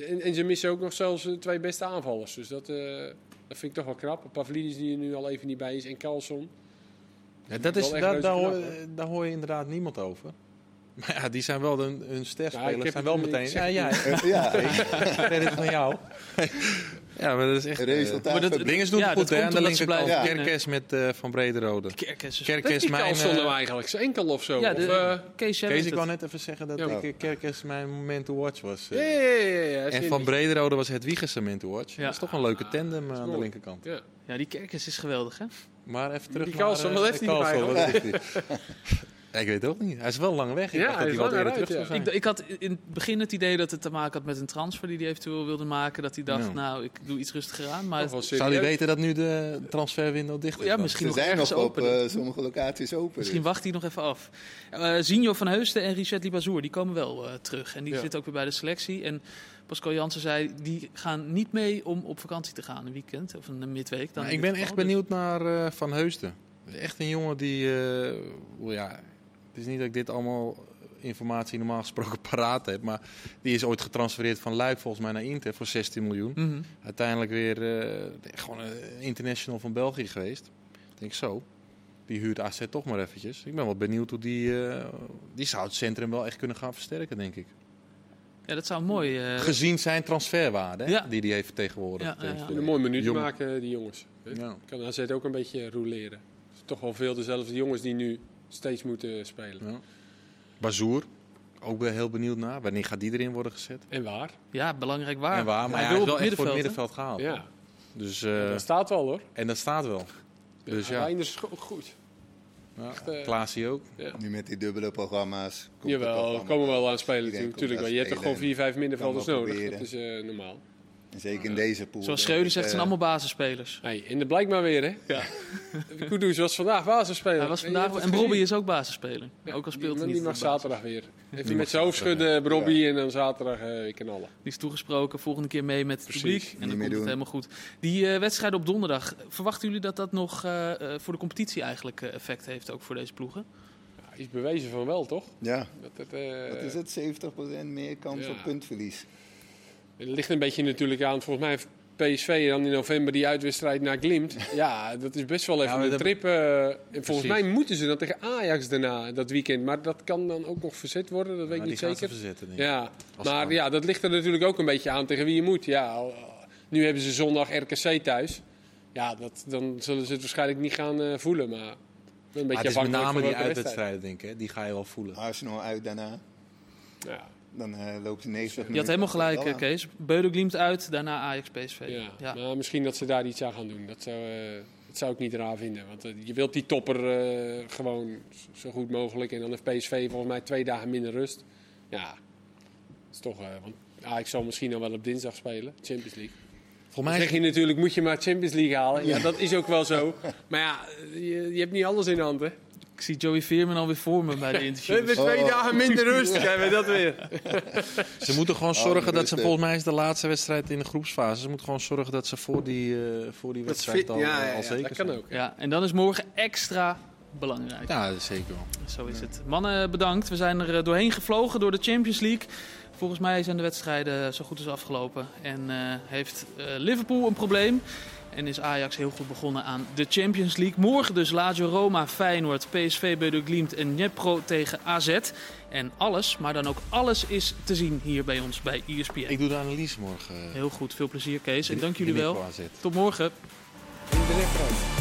[SPEAKER 2] En, en ze missen ook nog zelfs de twee beste aanvallers. Dus dat, eh, dat vind ik toch wel knap. Pavlidis die er nu al even niet bij is en Carlson.
[SPEAKER 3] Ja, dat is,
[SPEAKER 2] echt
[SPEAKER 3] daar,
[SPEAKER 2] knap, hoor.
[SPEAKER 3] daar hoor je inderdaad niemand over. Maar ja, die zijn wel hun, hun
[SPEAKER 2] Ja, ik
[SPEAKER 3] sterspelers.
[SPEAKER 2] heb
[SPEAKER 3] zijn wel meteen. Ja, ja,
[SPEAKER 4] Eh, ja,
[SPEAKER 3] nee, dit is van jou. ja, maar dat is echt. eh,
[SPEAKER 4] resultaat.
[SPEAKER 1] Maar dat-
[SPEAKER 4] van-
[SPEAKER 3] Dinges doen
[SPEAKER 1] Ja,
[SPEAKER 3] het goed,
[SPEAKER 1] dat
[SPEAKER 3] hè? Aan de linkerkant.
[SPEAKER 1] blijven
[SPEAKER 3] Kerkers met eh, Van Brederode.
[SPEAKER 1] Kerkers is-
[SPEAKER 3] mijn...
[SPEAKER 2] Nou
[SPEAKER 3] eh,
[SPEAKER 2] eigenlijk zijn enkel of zo?
[SPEAKER 1] Ja,
[SPEAKER 2] Of,
[SPEAKER 1] de,
[SPEAKER 2] eh,
[SPEAKER 1] Kees,
[SPEAKER 3] ik wou net even zeggen dat
[SPEAKER 2] Ja.
[SPEAKER 3] ik, eh, Kerkers mijn moment to watch was. eh.
[SPEAKER 2] ja, ja, ja, ja, ja,
[SPEAKER 3] En Van. Brederode was het Wiegers moment to watch.
[SPEAKER 1] Ja.
[SPEAKER 3] Dat is toch een leuke tandem eh, aan de linkerkant.
[SPEAKER 2] Ja.
[SPEAKER 1] Ja, die Kerkers is geweldig, hè?
[SPEAKER 3] Maar even terug
[SPEAKER 2] Die
[SPEAKER 3] naar...
[SPEAKER 2] Carlson,
[SPEAKER 3] eh,
[SPEAKER 2] wat heeft hij
[SPEAKER 3] Ja, ik weet het ook niet. Hij is wel lang weg. Ik
[SPEAKER 2] Ja,
[SPEAKER 3] dacht
[SPEAKER 2] hij
[SPEAKER 3] dat hij wat eerder
[SPEAKER 2] uit,
[SPEAKER 3] terug zou zijn.
[SPEAKER 1] Ik, ik had in het begin het idee dat het te maken had met een transfer die hij eventueel wilde maken. Dat hij dacht,
[SPEAKER 3] Ja.
[SPEAKER 1] nou, ik doe iets rustiger aan. Maar
[SPEAKER 3] Zou hij weten dat nu de transferwindow dicht is?
[SPEAKER 1] Ja, misschien
[SPEAKER 4] Ze
[SPEAKER 1] nog
[SPEAKER 4] zijn nog op
[SPEAKER 1] open.
[SPEAKER 4] eh, sommige locaties open.
[SPEAKER 1] Misschien wacht hij nog even af. Eh Zinho van Heusden en Richard Libazour, die komen wel eh, terug. En die
[SPEAKER 2] Ja.
[SPEAKER 1] zitten ook weer bij de selectie. En Pascal Jansen zei, die gaan niet mee om op vakantie te gaan. Een weekend of een midweek. Dan
[SPEAKER 3] ik ben echt.
[SPEAKER 1] Dus-
[SPEAKER 3] benieuwd naar eh, Van Heusden. Echt een jongen die... eh, ja, het is niet dat ik dit allemaal informatie normaal gesproken paraat heb. Maar die is ooit getransfereerd van Luik volgens mij naar Inter voor 16 miljoen.
[SPEAKER 1] Mhm.
[SPEAKER 3] Uiteindelijk weer eh, gewoon een international van België geweest. Ik denk zo. Die huurt AZ toch maar eventjes. Ik ben wel benieuwd hoe die... eh, die zou het centrum wel echt kunnen gaan versterken, denk ik.
[SPEAKER 1] Ja, dat zou mooi... eh,
[SPEAKER 3] Gezien zijn transferwaarde
[SPEAKER 1] Ja.
[SPEAKER 3] die hij heeft vertegenwoordigd.
[SPEAKER 1] Ja,
[SPEAKER 2] een mooi minuut maken, die jongens. hè.
[SPEAKER 3] Ja.
[SPEAKER 2] Kan AZ ook een beetje is toch wel veel dezelfde jongens die nu steeds moeten spelen.
[SPEAKER 3] Ja. Bazoer, ook wel heel benieuwd naar. Wanneer gaat die erin worden gezet?
[SPEAKER 2] En waar?
[SPEAKER 1] ja, belangrijk waar.
[SPEAKER 3] en waar, maar
[SPEAKER 1] Hij
[SPEAKER 3] hij
[SPEAKER 1] wil
[SPEAKER 3] is
[SPEAKER 1] op
[SPEAKER 3] wel echt voor het
[SPEAKER 1] middenveld,
[SPEAKER 3] middenveld gehaald.
[SPEAKER 2] Ja,
[SPEAKER 3] Dus, eh,
[SPEAKER 2] dat staat wel hoor.
[SPEAKER 3] en dat staat wel. Dus ja,
[SPEAKER 2] Reinders is ook goed.
[SPEAKER 3] ja.
[SPEAKER 2] Eh,
[SPEAKER 3] Klaasie ook.
[SPEAKER 2] Ja.
[SPEAKER 4] Nu met die dubbele programma's. komt het toch
[SPEAKER 2] Jawel,
[SPEAKER 4] allemaal
[SPEAKER 2] komen we wel aan spelen natuurlijk. maar je hebt toch
[SPEAKER 4] aan
[SPEAKER 2] gewoon vier, vijf middenvelders nodig. Dat is eh, normaal.
[SPEAKER 4] En zeker in deze pool.
[SPEAKER 1] Zoals Schreuder zegt,
[SPEAKER 4] eh,
[SPEAKER 1] zijn allemaal basisspelers.
[SPEAKER 2] Hey, en dat blijkt maar weer hè.
[SPEAKER 1] Ja.
[SPEAKER 2] Kudus was vandaag basisspeler.
[SPEAKER 1] Hij was
[SPEAKER 2] En
[SPEAKER 1] vandaag, en Bobby
[SPEAKER 2] gezien.
[SPEAKER 1] is ook basisspeler.
[SPEAKER 2] Ja,
[SPEAKER 1] ook al
[SPEAKER 2] die-
[SPEAKER 1] speelt hij
[SPEAKER 2] maar
[SPEAKER 1] niet.
[SPEAKER 2] Die mag
[SPEAKER 1] de
[SPEAKER 2] zaterdag weer. Hij
[SPEAKER 3] mag
[SPEAKER 2] met zijn hoofd schudden, Bobby, en dan zaterdag eh weer knallen.
[SPEAKER 1] Die is toegesproken, volgende keer mee met het
[SPEAKER 2] Precies,
[SPEAKER 1] publiek. En dan komt het helemaal goed. Die eh wedstrijd op donderdag, verwachten jullie dat dat nog eh, eh, voor de competitie eigenlijk eh, effect heeft, ook voor deze ploegen?
[SPEAKER 2] Ja, is bewezen van wel, toch?
[SPEAKER 4] Ja,
[SPEAKER 2] Dat het, eh,
[SPEAKER 4] wat is het? 70% meer kans
[SPEAKER 2] ja.
[SPEAKER 4] op puntverlies.
[SPEAKER 2] Het ligt een beetje natuurlijk aan, volgens mij heeft PSV dan in november die uitwedstrijd naar Glimt. Ja, dat is best wel even een trip. eh, en volgens mij moeten ze dan tegen Ajax daarna, dat weekend. Maar dat kan dan ook nog verzet worden, dat weet ik niet zeker.
[SPEAKER 3] ze verzetten, denk ik.
[SPEAKER 2] Ja,
[SPEAKER 3] Als
[SPEAKER 2] maar
[SPEAKER 3] kan.
[SPEAKER 2] ja, dat ligt er natuurlijk ook een beetje aan tegen wie je moet. Ja, al- nu hebben ze zondag RKC thuis. Ja, dat, dan zullen ze het waarschijnlijk niet gaan eh, voelen. Maar een beetje
[SPEAKER 3] Maar het is met name
[SPEAKER 2] van
[SPEAKER 3] die uitwedstrijden, denk ik. hè. Die ga je wel voelen.
[SPEAKER 4] Arsenal uit daarna.
[SPEAKER 2] Ja,
[SPEAKER 4] Dan eh lopen ze 90 minuten.
[SPEAKER 1] Je had helemaal gelijk, eh. Kees. Beude Glimt uit, daarna Ajax PSV.
[SPEAKER 2] ja.
[SPEAKER 1] Ja.
[SPEAKER 2] Maar misschien dat ze daar iets aan gaan doen. Dat zou, eh, dat zou ik niet raar vinden. Want je wilt die topper eh, gewoon zo goed mogelijk. En dan heeft PSV volgens mij twee dagen minder rust. Ja, dat is toch... eh want Ajax zal misschien dan wel op dinsdag spelen, Champions League.
[SPEAKER 3] Volgens
[SPEAKER 2] Dan
[SPEAKER 3] mij
[SPEAKER 2] zeg je natuurlijk, moet je maar Champions League halen. Ja, dat is ook wel zo. Maar ja, je, je hebt niet alles in de hand, hè?
[SPEAKER 1] Ik zie Joey Veerman alweer voor me bij de
[SPEAKER 2] We
[SPEAKER 1] interviews.
[SPEAKER 2] hebben twee
[SPEAKER 4] Oh.
[SPEAKER 2] dagen minder rust, krijgen we dat weer.
[SPEAKER 3] Ze moeten gewoon
[SPEAKER 4] Oh,
[SPEAKER 3] zorgen dat ze,
[SPEAKER 4] rustig.
[SPEAKER 3] volgens mij is de laatste wedstrijd in de groepsfase. Ze moeten gewoon zorgen dat ze voor die, eh, voor die wedstrijd al,
[SPEAKER 2] ja, ja,
[SPEAKER 3] al
[SPEAKER 2] ja,
[SPEAKER 3] zeker
[SPEAKER 2] dat kan
[SPEAKER 3] zijn.
[SPEAKER 2] ook.
[SPEAKER 1] Ja, en dan is morgen extra belangrijk.
[SPEAKER 3] Ja, dat is zeker wel.
[SPEAKER 1] Zo is het. Mannen, bedankt. We zijn er eh, doorheen gevlogen door de Champions League. Volgens mij zijn de wedstrijden zo goed als afgelopen. En eh, heeft eh, Liverpool een probleem. En is Ajax heel goed begonnen aan de Champions League. Morgen dus Lazio Roma, Feyenoord, PSV de Glimt en Dnipro tegen AZ. En alles, maar dan ook alles is te zien hier bij ons bij ESPN.
[SPEAKER 3] Ik doe de analyse morgen.
[SPEAKER 1] Heel goed, veel plezier Kees. En dank jullie wel.
[SPEAKER 3] AZ.
[SPEAKER 1] Tot morgen.
[SPEAKER 2] In de.